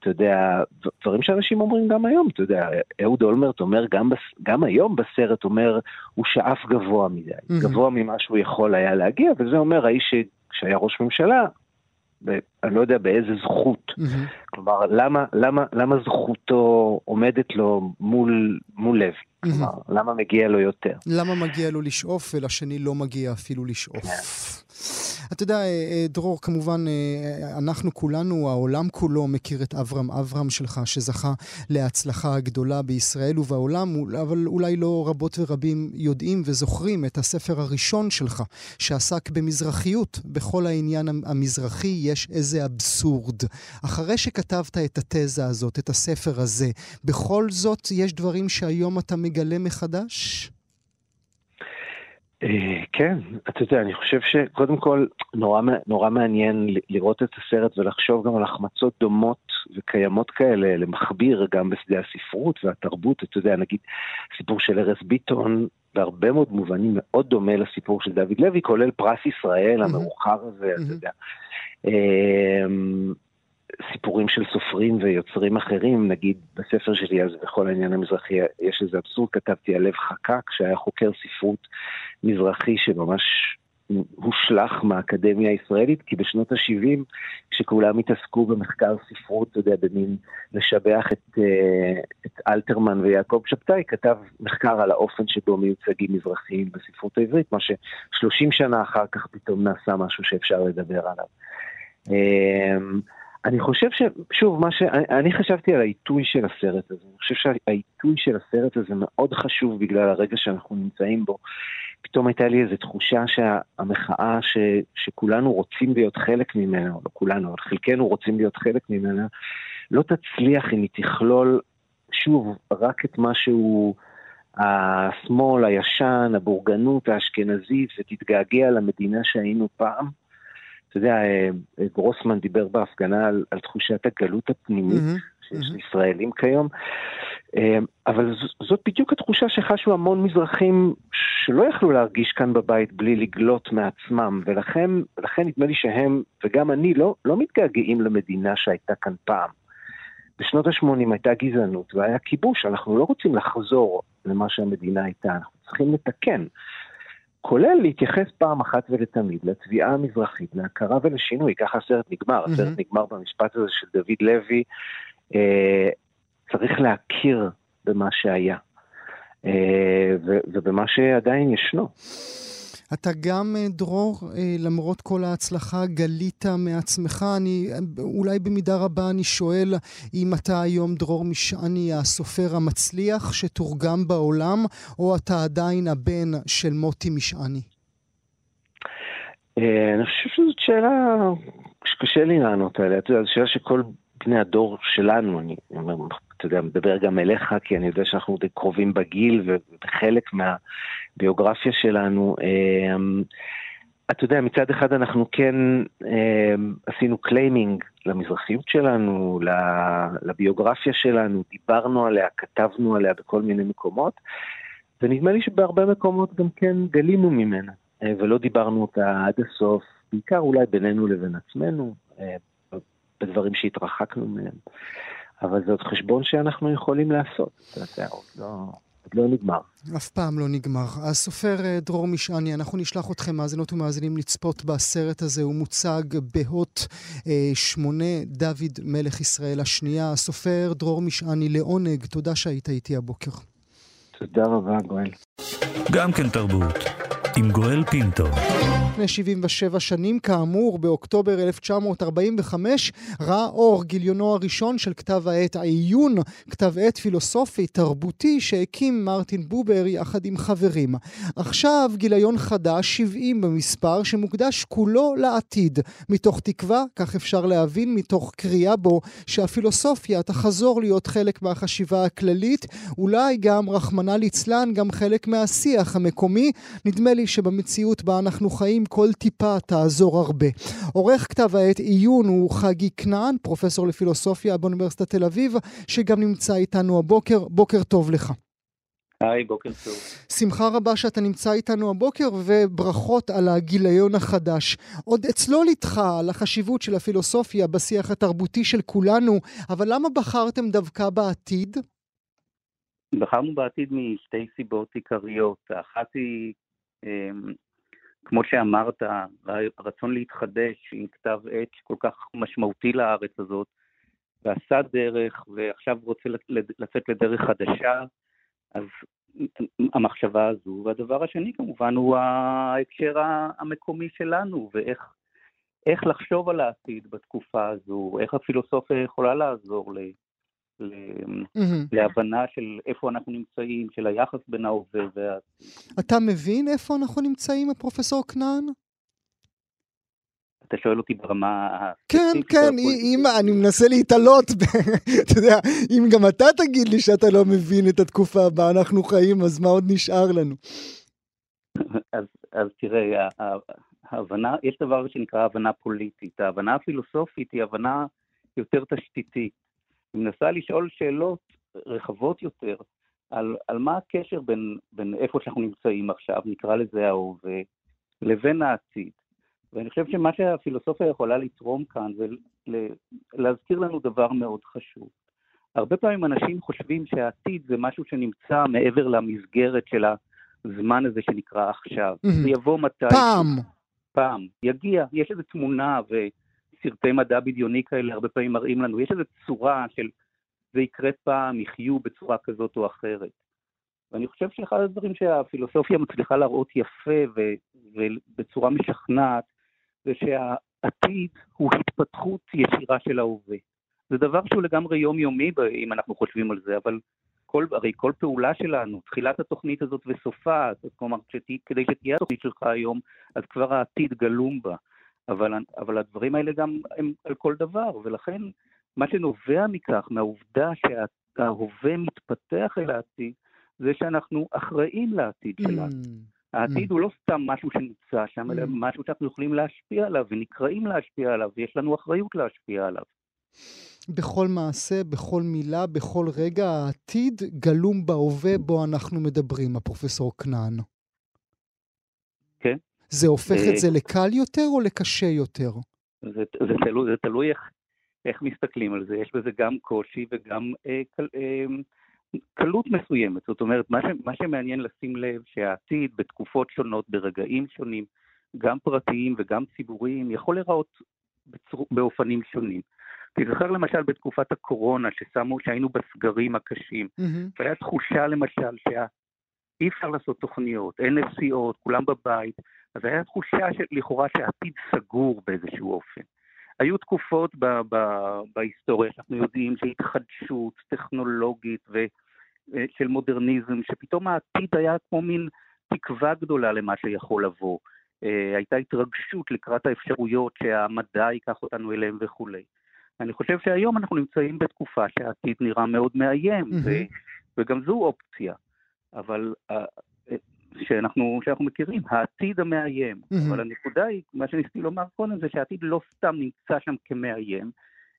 אתה יודע, דברים שאנשים אומרים גם היום, אתה יודע, אהוד אולמרט אומר גם, בס, גם היום בסרט, אומר, הוא שאף גבוה מדי, mm-hmm. גבוה ממה שהוא יכול היה להגיע, וזה אומר האיש שהיה ראש ממשלה, אני לא יודע באיזה זכות. Mm-hmm. כלומר, למה, למה, למה זכותו עומדת לו מול, מול לוי? Mm-hmm. כלומר, למה מגיע לו יותר? למה מגיע לו לשאוף ולשני לא מגיע אפילו לשאוף? אתה יודע, אה, אה, דרור, כמובן, אה, אנחנו כולנו, העולם כולו מכיר את אברהם אברהם שלך, שזכה להצלחה גדולה בישראל ובעולם, אבל אולי לא רבות ורבים יודעים וזוכרים את הספר הראשון שלך, שעסק במזרחיות. בכל העניין המזרחי יש איזה אבסורד. אחרי שכתבת את התזה הזאת, את הספר הזה, בכל זאת יש דברים שהיום אתה מגלה מחדש? אה, כן, אתה יודע, אני חושב שקודם כל נורא, נורא מעניין לראות את הסרט ולחשוב גם על החמצות דומות וקיימות כאלה למכביר גם בשדה הספרות והתרבות. אתה יודע, נגיד, סיפור של ארז ביטון בהרבה מאוד מובנים מאוד דומה לסיפור של דוד לוי, כולל פרס ישראל המאוחר הזה, אתה יודע. אמ, סיפורים של סופרים ויוצרים אחרים, נגיד בספר שלי אז בכל העניין המזרחי יש איזה אבסורד, כתבתי על לב חקק שהיה חוקר ספרות מזרחי שממש הושלך מהאקדמיה הישראלית, כי בשנות ה-70, כשכולם התעסקו במחקר ספרות, אתה יודע, במין לשבח את, אה, את אלתרמן ויעקב שבתאי, כתב מחקר על האופן שבו מיוצגים מזרחיים בספרות העברית, מה ש-30 שנה אחר כך פתאום נעשה משהו שאפשר לדבר עליו. אני חושב ששוב, מה ש... אני חשבתי על העיתוי של הסרט הזה. אני חושב שהעיתוי של הסרט הזה מאוד חשוב בגלל הרגע שאנחנו נמצאים בו. פתאום הייתה לי איזו תחושה שהמחאה ש... שכולנו רוצים להיות חלק ממנה, או לא כולנו, אבל חלקנו רוצים להיות חלק ממנה, לא תצליח אם היא תכלול, שוב, רק את מה שהוא השמאל, הישן, הבורגנות האשכנזית, ותתגעגע למדינה שהיינו פעם. אתה יודע, אה, גרוסמן דיבר בהפגנה על, על תחושת הגלות הפנימית mm-hmm, שיש mm-hmm. לישראלים כיום, אה, אבל זאת בדיוק התחושה שחשו המון מזרחים שלא יכלו להרגיש כאן בבית בלי לגלות מעצמם, ולכן, ולכן נדמה לי שהם, וגם אני, לא, לא מתגעגעים למדינה שהייתה כאן פעם. בשנות ה-80 הייתה גזענות והיה כיבוש, אנחנו לא רוצים לחזור למה שהמדינה הייתה, אנחנו צריכים לתקן. כולל להתייחס פעם אחת ולתמיד לתביעה המזרחית, להכרה ולשינוי, ככה הסרט נגמר, mm-hmm. הסרט נגמר במשפט הזה של דוד לוי, אה, צריך להכיר במה שהיה, אה, ובמה שעדיין ישנו. אתה גם, אה, דרור, אה, למרות כל ההצלחה, גלית מעצמך. אני, אולי במידה רבה אני שואל אם אתה היום דרור משעני, הסופר המצליח שתורגם בעולם, או אתה עדיין הבן של מוטי משעני? אה, אני חושב שזאת שאלה שקשה לי לענות עליה. זו שאלה שכל בני הדור שלנו, אני אומר, אתה יודע, מדבר גם אליך, כי אני יודע שאנחנו די קרובים בגיל וחלק מהביוגרפיה שלנו. אתה יודע, מצד אחד אנחנו כן אה, עשינו claiming למזרחיות שלנו, לביוגרפיה שלנו, דיברנו עליה, כתבנו עליה בכל מיני מקומות, ונדמה לי שבהרבה מקומות גם כן גלינו ממנה, אה, ולא דיברנו אותה עד הסוף, בעיקר אולי בינינו לבין עצמנו, אה, בדברים שהתרחקנו מהם. אבל זה עוד חשבון שאנחנו יכולים לעשות, אתה יודע, עוד לא... עוד לא נגמר. אף פעם לא נגמר. הסופר אה, דרור משעני, אנחנו נשלח אתכם, מאזינות ומאזינים, לצפות בסרט הזה. הוא מוצג בהוט אה, שמונה דוד מלך ישראל השנייה. הסופר דרור משעני, לעונג, תודה שהיית איתי הבוקר. תודה רבה, גואל. גם כן תרבות. עם גואל פינטו. לפני 77 שנים, כאמור, באוקטובר 1945, ראה אור גיליונו הראשון של כתב העת העיון, כתב עת פילוסופי תרבותי שהקים מרטין בובר יחד עם חברים. עכשיו גיליון חדש, 70 במספר, שמוקדש כולו לעתיד, מתוך תקווה, כך אפשר להבין, מתוך קריאה בו, שהפילוסופיה תחזור להיות חלק מהחשיבה הכללית, אולי גם, רחמנא ליצלן, גם חלק מהשיח המקומי. נדמה לי שבמציאות בה אנחנו חיים כל טיפה תעזור הרבה. עורך כתב העת עיון הוא חגי כנען, פרופסור לפילוסופיה באוניברסיטת תל אביב, שגם נמצא איתנו הבוקר. בוקר טוב לך. היי, בוקר טוב. שמחה רבה שאתה נמצא איתנו הבוקר, וברכות על הגיליון החדש. עוד אצלול איתך על החשיבות של הפילוסופיה בשיח התרבותי של כולנו, אבל למה בחרתם דווקא בעתיד? בחרנו בעתיד משתי סיבות עיקריות. האחת היא כמו שאמרת, הרצון להתחדש עם כתב עת כל כך משמעותי לארץ הזאת, ועשה דרך, ועכשיו רוצה לצאת לדרך חדשה, אז המחשבה הזו. והדבר השני כמובן הוא ההקשר המקומי שלנו, ואיך לחשוב על העתיד בתקופה הזו, איך הפילוסופיה יכולה לעזור mm-hmm. להבנה של איפה אנחנו נמצאים, של היחס בין ההווה והעתיד. אתה מבין איפה אנחנו נמצאים, פרופסור כנען? אתה שואל אותי ברמה... כן, כן, אם אני מנסה להתעלות, אתה יודע, אם גם אתה תגיד לי שאתה לא מבין את התקופה בה אנחנו חיים, אז מה עוד נשאר לנו? אז, אז תראה, ההבנה, יש דבר שנקרא הבנה פוליטית. ההבנה הפילוסופית היא הבנה יותר תשתיתית. היא מנסה לשאול שאלות רחבות יותר על, על מה הקשר בין, בין איפה שאנחנו נמצאים עכשיו, נקרא לזה ההווה, לבין העתיד. ואני חושב שמה שהפילוסופיה יכולה לתרום כאן זה להזכיר לנו דבר מאוד חשוב. הרבה פעמים אנשים חושבים שהעתיד זה משהו שנמצא מעבר למסגרת של הזמן הזה שנקרא עכשיו. Mm-hmm. זה יבוא מתי... פעם. פעם. יגיע, יש איזו תמונה ו... סרטי מדע בדיוני כאלה הרבה פעמים מראים לנו, יש איזו צורה של זה יקרה פעם, יחיו בצורה כזאת או אחרת. ואני חושב שאחד הדברים שהפילוסופיה מצליחה להראות יפה ו- ובצורה משכנעת, זה שהעתיד הוא התפתחות ישירה של ההווה. זה דבר שהוא לגמרי יומיומי אם אנחנו חושבים על זה, אבל כל, הרי כל פעולה שלנו, תחילת התוכנית הזאת וסופה, כלומר, כדי שתהיה התוכנית שלך היום, אז כבר העתיד גלום בה. אבל, אבל הדברים האלה גם הם על כל דבר, ולכן מה שנובע מכך, מהעובדה שההווה מתפתח אל העתיד, זה שאנחנו אחראים לעתיד שלנו. Mm. העתיד mm. הוא לא סתם משהו שנמצא שם, אלא mm. משהו שאנחנו יכולים להשפיע עליו, ונקראים להשפיע עליו, ויש לנו אחריות להשפיע עליו. בכל מעשה, בכל מילה, בכל רגע, העתיד גלום בהווה בו אנחנו מדברים, הפרופסור כנען. כן, זה הופך את זה לקל יותר או לקשה יותר? זה, זה תלוי, זה תלוי איך, איך מסתכלים על זה, יש בזה גם קושי וגם אה, קל, אה, קלות מסוימת. זאת אומרת, מה, ש, מה שמעניין לשים לב שהעתיד בתקופות שונות, ברגעים שונים, גם פרטיים וגם ציבוריים, יכול להיראות בצור, באופנים שונים. תזכר למשל בתקופת הקורונה, ששמו, שהיינו בסגרים הקשים, mm-hmm. והיה תחושה למשל שאי אפשר לעשות תוכניות, אין נסיעות, כולם בבית, אז הייתה תחושה של, לכאורה שהעתיד סגור באיזשהו אופן. היו תקופות ב, ב, בהיסטוריה שאנחנו יודעים שהתחדשות טכנולוגית ושל מודרניזם, שפתאום העתיד היה כמו מין תקווה גדולה למה שיכול לבוא. הייתה התרגשות לקראת האפשרויות שהמדע ייקח אותנו אליהם וכולי. אני חושב שהיום אנחנו נמצאים בתקופה שהעתיד נראה מאוד מאיים, מהמם. ו- וגם זו אופציה. אבל אה, אה, שאנחנו, שאנחנו מכירים, העתיד המאיים. מהמם. אבל הנקודה היא, מה שניסיתי לומר קודם, זה שהעתיד לא סתם נמצא שם כמאיים,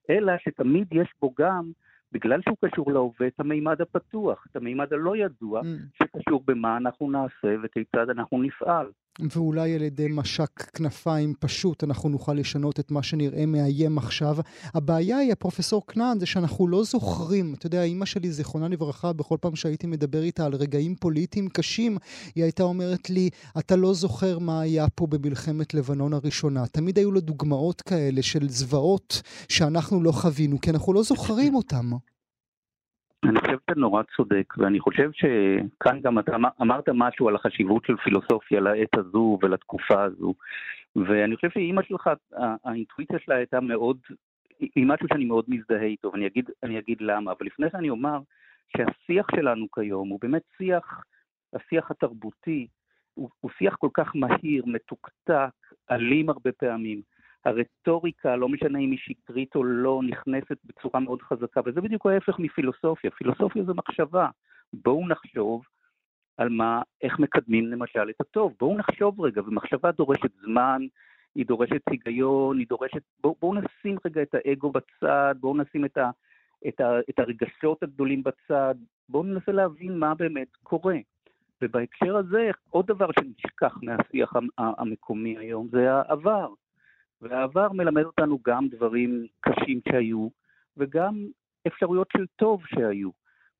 אלא שתמיד יש בו גם, בגלל שהוא קשור להווה, את המימד הפתוח, את המימד הלא ידוע, Mm. שקשור במה אנחנו נעשה וכיצד אנחנו נפעל. ואולי על ידי משק כנפיים פשוט אנחנו נוכל לשנות את מה שנראה מאיים עכשיו. הבעיה היא, הפרופסור כנען, זה שאנחנו לא זוכרים. אתה יודע, אימא שלי, זיכרונה לברכה, בכל פעם שהייתי מדבר איתה על רגעים פוליטיים קשים, היא הייתה אומרת לי, אתה לא זוכר מה היה פה במלחמת לבנון הראשונה. תמיד היו לה דוגמאות כאלה של זוועות שאנחנו לא חווינו, כי אנחנו לא זוכרים אותם. אני חושב שאתה נורא צודק, ואני חושב שכאן גם אתה אמר- אמרת משהו על החשיבות של פילוסופיה לעת הזו ולתקופה הזו, ואני חושב שאימא שלך, האינטואיציה שלה הייתה מאוד, היא משהו שאני מאוד מזדהה איתו, ואני אגיד, אגיד למה, אבל לפני זה אני אומר שהשיח שלנו כיום הוא באמת שיח, השיח התרבותי, הוא, הוא שיח כל כך מהיר, מתוקתק, אלים הרבה פעמים. הרטוריקה, לא משנה אם היא שקרית או לא, נכנסת בצורה מאוד חזקה, וזה בדיוק ההפך מפילוסופיה. פילוסופיה זה מחשבה. בואו נחשוב על מה, איך מקדמים למשל את הטוב. בואו נחשוב רגע, ומחשבה דורשת זמן, היא דורשת היגיון, היא דורשת... בואו בוא נשים רגע את האגו בצד, בואו נשים את, ה, את, ה, את הרגשות הגדולים בצד, בואו ננסה להבין מה באמת קורה. ובהקשר הזה, עוד דבר שנשכח מהשיח המ- המקומי היום זה העבר. והעבר מלמד אותנו גם דברים קשים שהיו, וגם אפשרויות של טוב שהיו.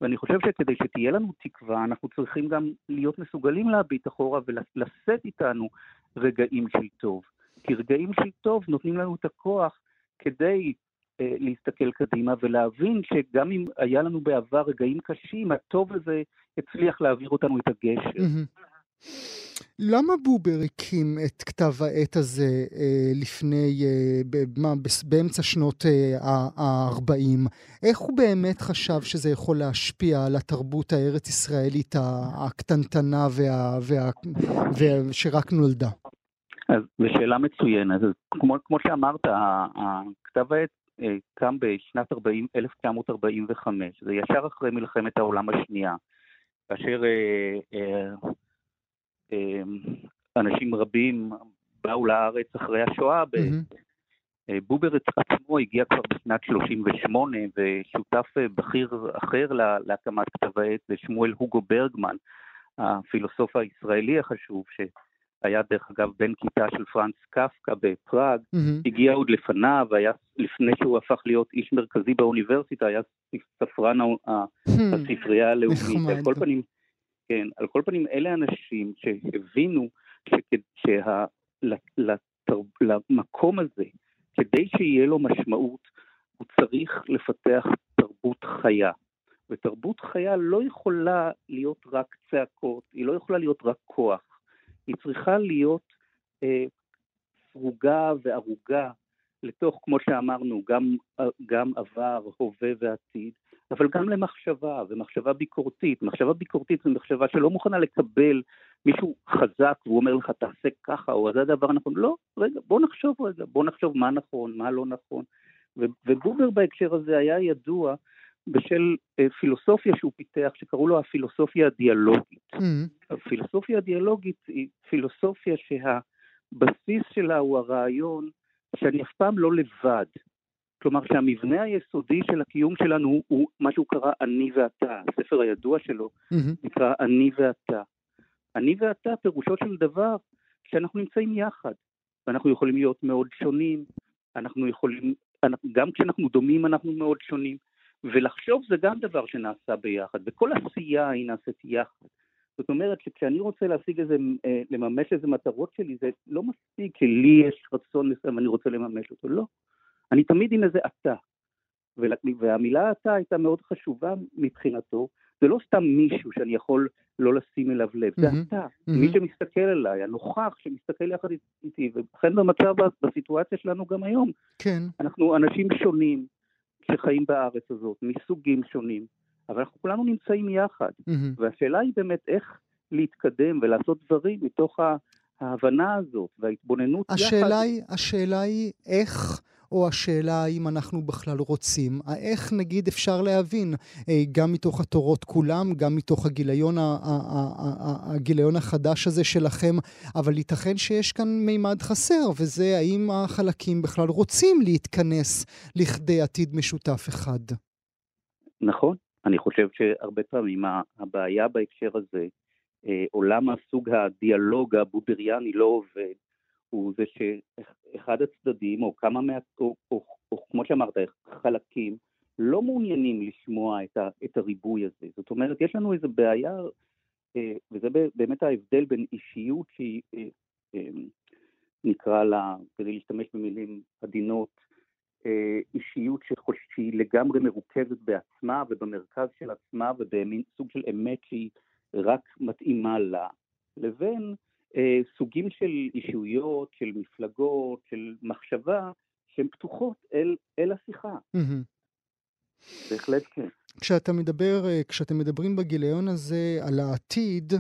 ואני חושב שכדי שתהיה לנו תקווה, אנחנו צריכים גם להיות מסוגלים להביט אחורה ולשאת איתנו רגעים של טוב. כי רגעים של טוב נותנים לנו את הכוח כדי אה, להסתכל קדימה ולהבין שגם אם היה לנו בעבר רגעים קשים, הטוב הזה הצליח להעביר אותנו את הגשר. מהמם. למה בובר הקים את כתב העת הזה אה, לפני, אה, ב- מה, באמצע שנות ה-40? איך הוא באמת חשב שזה יכול להשפיע על התרבות הארץ-ישראלית הקטנטנה וה, וה, וה, שרק נולדה? אז זו שאלה מצוינת. אז כמו, כמו שאמרת, כתב העת אה, קם בשנת 40, 1945, זה ישר אחרי מלחמת העולם השנייה, כאשר אה, אה, אה, אנשים רבים באו לארץ אחרי השואה. מהמם. אה, בובר עצמו הגיע כבר בשנת 38, ושותף אה, בכיר אחר לה- להקמת כתב העת זה שמואל הוגו ברגמן, הפילוסוף הישראלי החשוב, שהיה דרך אגב בן כיתה של פרנץ קפקא בפראג, מהמם. הגיע עוד לפניו, היה לפני שהוא הפך להיות איש מרכזי באוניברסיטה, היה ספרן ה- הספרייה הלאומית. על כל פנים, כן, על כל פנים אלה אנשים שהבינו שלמקום הזה, כדי שיהיה לו משמעות, הוא צריך לפתח תרבות חיה. ותרבות חיה לא יכולה להיות רק צעקות, היא לא יכולה להיות רק כוח, היא צריכה להיות אה, סרוגה וערוגה לתוך, כמו שאמרנו, גם, גם עבר, הווה ועתיד, אבל גם למחשבה, ומחשבה ביקורתית. מחשבה ביקורתית זו מחשבה שלא מוכנה לקבל מישהו חזק והוא אומר לך תעשה ככה, או זה הדבר הנכון. לא, רגע, בוא נחשוב רגע, בוא נחשוב מה נכון, מה לא נכון. ו- ובובר בהקשר הזה היה ידוע בשל אה, פילוסופיה שהוא פיתח, שקראו לו הפילוסופיה הדיאלוגית. מהמם. הפילוסופיה הדיאלוגית היא פילוסופיה שהבסיס שלה הוא הרעיון שאני אף פעם לא לבד. כלומר שהמבנה היסודי של הקיום שלנו הוא, הוא מה שהוא קרא אני ואתה, הספר הידוע שלו מהמם. נקרא אני ואתה. אני ואתה פירושו של דבר שאנחנו נמצאים יחד, ואנחנו יכולים להיות מאוד שונים, אנחנו יכולים, אנחנו, גם כשאנחנו דומים אנחנו מאוד שונים, ולחשוב זה גם דבר שנעשה ביחד, וכל עשייה היא נעשית יחד. זאת אומרת שכשאני רוצה להשיג איזה, אה, לממש איזה מטרות שלי, זה לא מספיק כי לי יש רצון מסוים ואני רוצה לממש אותו, לא. אני תמיד עם איזה אתה. והמילה אתה הייתה מאוד חשובה מבחינתו, זה לא סתם מישהו שאני יכול לא לשים אליו לב, זה. אתה. מי שמסתכל עליי, הנוכח שמסתכל יחד איתי, ובכן במצב, בסיטואציה שלנו גם היום, כן. אנחנו אנשים שונים שחיים בארץ הזאת, מסוגים שונים, אבל אנחנו כולנו נמצאים יחד. והשאלה היא באמת איך להתקדם ולעשות דברים מתוך ההבנה הזאת וההתבוננות יחד. השאלה היא, השאלה היא איך או השאלה האם אנחנו בכלל רוצים? איך נגיד אפשר להבין, אה, גם מתוך התורות כולם, גם מתוך הגיליון, הגיליון החדש הזה שלכם, אבל ייתכן שיש כאן מימד חסר, וזה האם החלקים בכלל רוצים להתכנס לכדי עתיד משותף אחד. נכון. אני חושב שהרבה פעמים הבעיה בהקשר הזה, אה, עולם הסוג הדיאלוג הבודריאני לא עובד, הוא זה שאחד הצדדים, או כמה מה... או, או, או כמו שאמרת, חלקים, לא מעוניינים לשמוע את, ה, את הריבוי הזה. זאת אומרת, יש לנו איזו בעיה, אה, וזה באמת ההבדל בין אישיות שהיא, אה, נקרא לה, כדי להשתמש במילים עדינות, אישיות שהיא לגמרי מרוכזת בעצמה ובמרכז של עצמה ובמין סוג של אמת שהיא רק מתאימה לה, לבין אה, סוגים של אישויות, של מפלגות, של מחשבה, שהן פתוחות אל, אל השיחה. בהחלט כן. כשאתה מדבר, אה, כשאתם מדברים בגיליון הזה על העתיד,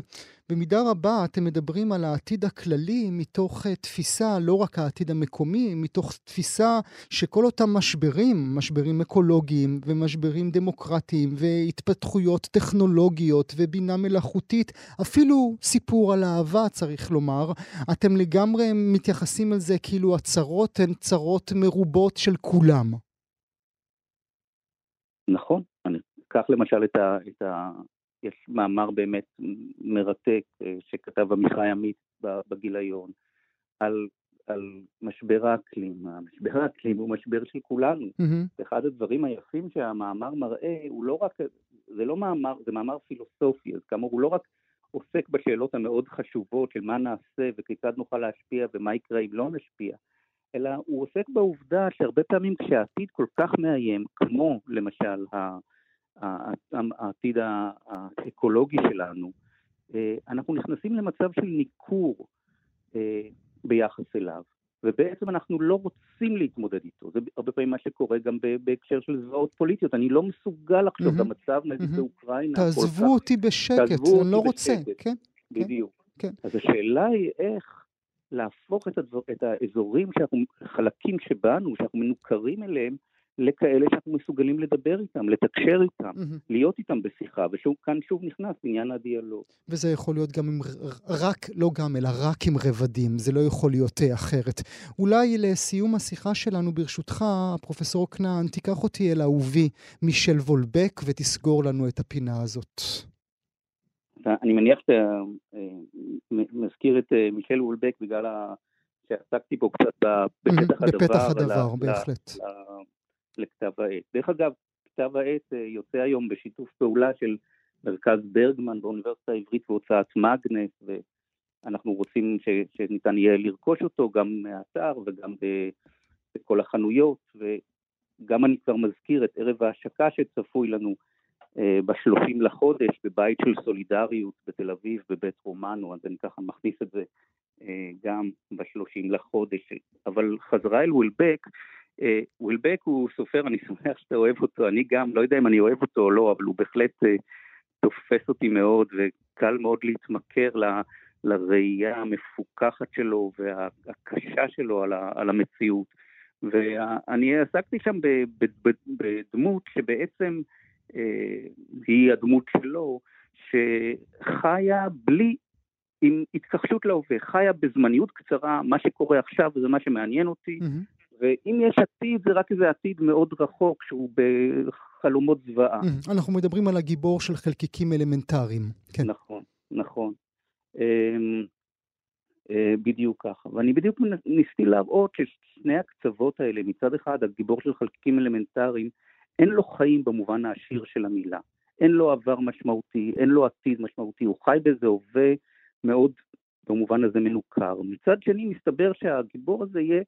במידה רבה אתם מדברים על העתיד הכללי מתוך אה, תפיסה, לא רק העתיד המקומי, מתוך תפיסה שכל אותם משברים, משברים אקולוגיים ומשברים דמוקרטיים והתפתחויות טכנולוגיות ובינה מלאכותית, אפילו סיפור על אהבה צריך לומר, אתם לגמרי מתייחסים על זה כאילו הצרות הן צרות מרובות של כולם. נכון, אקח למשל את ה, את ה... יש מאמר באמת מרתק אה, שכתב עמיחי עמית בגיליון על, על משבר האקלים. המשבר האקלים הוא משבר של כולנו. Mm-hmm. אחד הדברים היפים שהמאמר מראה הוא לא רק, זה לא מאמר, זה מאמר פילוסופי, אז כאמור הוא לא רק עוסק בשאלות המאוד חשובות של מה נעשה וכיצד נוכל להשפיע ומה יקרה אם לא נשפיע, אלא הוא עוסק בעובדה שהרבה פעמים כשהעתיד כל כך מאיים, כמו למשל העתיד האקולוגי שלנו, אה, אנחנו נכנסים למצב של ניכור אה, ביחס אליו, ובעצם אנחנו לא רוצים להתמודד איתו. זה הרבה פעמים מה שקורה גם בהקשר של זוועות פוליטיות. אני לא מסוגל לחשוב במצב נגיד באוקראינה. תעזבו אותי בשקט, אני לא רוצה. כן, כן. בדיוק. כן. אז השאלה היא איך להפוך את, הדבר, את האזורים שאנחנו, חלקים שבנו, שאנחנו מנוכרים אליהם, לכאלה שאנחנו מסוגלים לדבר איתם, לתקשר איתם, mm-hmm. להיות איתם בשיחה, וכאן שוב נכנס עניין הדיאלוג. וזה יכול להיות גם עם, רק, לא גם, אלא רק עם רבדים, זה לא יכול להיות אה, אחרת. אולי לסיום השיחה שלנו, ברשותך, פרופסור כנען, תיקח אותי אל אהובי מישל וולבק ותסגור לנו את הפינה הזאת. אני מניח שאתה אה, מזכיר את אה, מישל וולבק בגלל שעסקתי פה קצת בפתח הדבר. בפתח הדבר, בהחלט. לכתב העת. דרך אגב, כתב העת אה, יוצא היום בשיתוף פעולה של מרכז ברגמן באוניברסיטה העברית והוצאת מגנס, ואנחנו רוצים ש, שניתן יהיה לרכוש אותו גם מהאתר וגם בכל החנויות, וגם אני כבר מזכיר את ערב ההשקה שצפוי לנו אה, בשלושים לחודש בבית של סולידריות בתל אביב, בבית רומנו, אז אני ככה מכניס את זה אה, גם בשלושים לחודש. אבל חזרה אל ווילבק, אה, ווילבק הוא סופר, אני שמח שאתה אוהב אותו, אני גם, לא יודע אם אני אוהב אותו או לא, אבל הוא בהחלט תופס אותי מאוד, וקל מאוד להתמכר ל... לראייה המפוכחת שלו והקשה שלו על, ה, על המציאות. ואני עסקתי שם בדמות שבעצם אה, היא הדמות שלו, שחיה בלי, עם התכחשות להווה, חיה בזמניות קצרה, מה שקורה עכשיו זה מה שמעניין אותי, mm-hmm. ואם יש עתיד זה רק איזה עתיד מאוד רחוק שהוא בחלומות זוועה. אנחנו מדברים על הגיבור של חלקיקים אלמנטריים. כן. נכון, נכון. אמ, אה, בדיוק ככה. ואני בדיוק ניסיתי להראות ששני הקצוות האלה, מצד אחד הגיבור של חלקיקים אלמנטריים, אין לו חיים במובן העשיר של המילה. אין לו עבר משמעותי, אין לו עתיד משמעותי, הוא חי באיזה הווה מאוד, במובן הזה, מנוכר. מצד שני, מסתבר שהגיבור הזה יהיה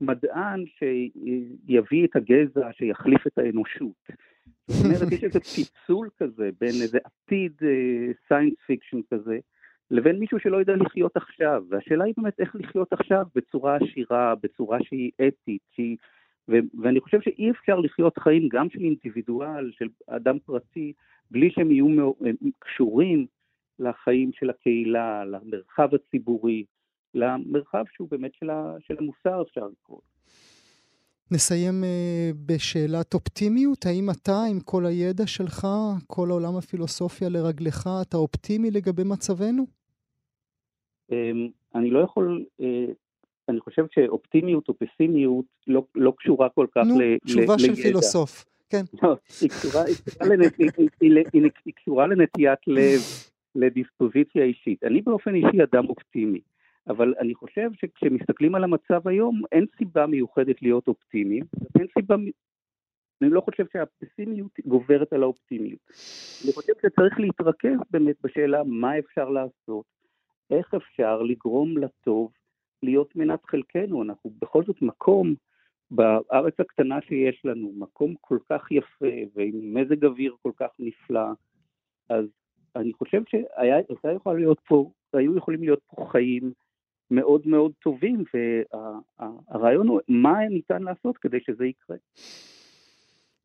מדען שיביא את הגזע, שיחליף את האנושות. זאת אומרת, יש איזה פיצול כזה בין איזה עתיד science אה, fiction כזה, לבין מישהו שלא יודע לחיות עכשיו. והשאלה היא באמת איך לחיות עכשיו בצורה עשירה, בצורה שהיא אתית, שהיא ו- ואני חושב שאי אפשר לחיות חיים גם של אינדיבידואל, של אדם פרטי, בלי שהם יהיו קשורים לחיים של הקהילה, למרחב הציבורי, למרחב שהוא באמת של, ה- של המוסר, אפשר לקרוא. נסיים אה, בשאלת אופטימיות. האם אתה, עם כל הידע שלך, כל העולם הפילוסופיה לרגליך, אתה אופטימי לגבי מצבנו? Um, אני לא יכול, uh, אני חושב שאופטימיות או פסימיות לא, לא קשורה כל כך נו, ל, תשובה ל, של לידע. פילוסוף. כן. לא, היא קשורה לנטיית לב, לדיספוזיציה אישית. אני באופן אישי אדם אופטימי. אבל אני חושב שכשמסתכלים על המצב היום, אין סיבה מיוחדת להיות אופטימיים, אין סיבה, אני לא חושב שהפסימיות גוברת על האופטימיות. אני חושב שצריך להתרכז באמת בשאלה מה אפשר לעשות, איך אפשר לגרום לטוב להיות מנת חלקנו. אנחנו בכל זאת מקום, בארץ הקטנה שיש לנו, מקום כל כך יפה ועם מזג אוויר כל כך נפלא, אז אני חושב שהייתה יכולה להיות פה, היו יכולים להיות פה חיים מאוד מאוד טובים, והרעיון הוא מה ניתן לעשות כדי שזה יקרה.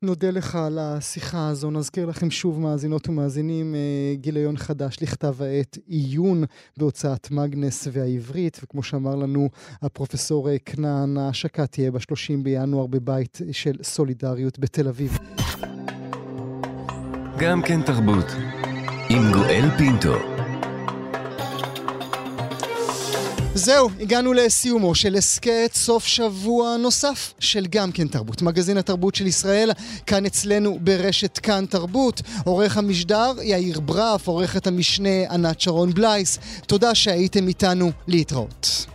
נודה לך על השיחה הזו. נזכיר לכם שוב, מאזינות ומאזינים, גיליון חדש לכתב העת עיון בהוצאת מגנס והעברית, וכמו שאמר לנו הפרופסור כנען, ההשקה תהיה ב-30 בינואר בבית של סולידריות בתל אביב. גם כן תרבות, עם גואל פינטו. זהו, הגענו לסיומו של הסכת סוף שבוע נוסף של גם כן תרבות. מגזין התרבות של ישראל, כאן אצלנו ברשת כאן תרבות. עורך המשדר יאיר ברף, עורכת המשנה ענת שרון בלייס. תודה שהייתם איתנו להתראות.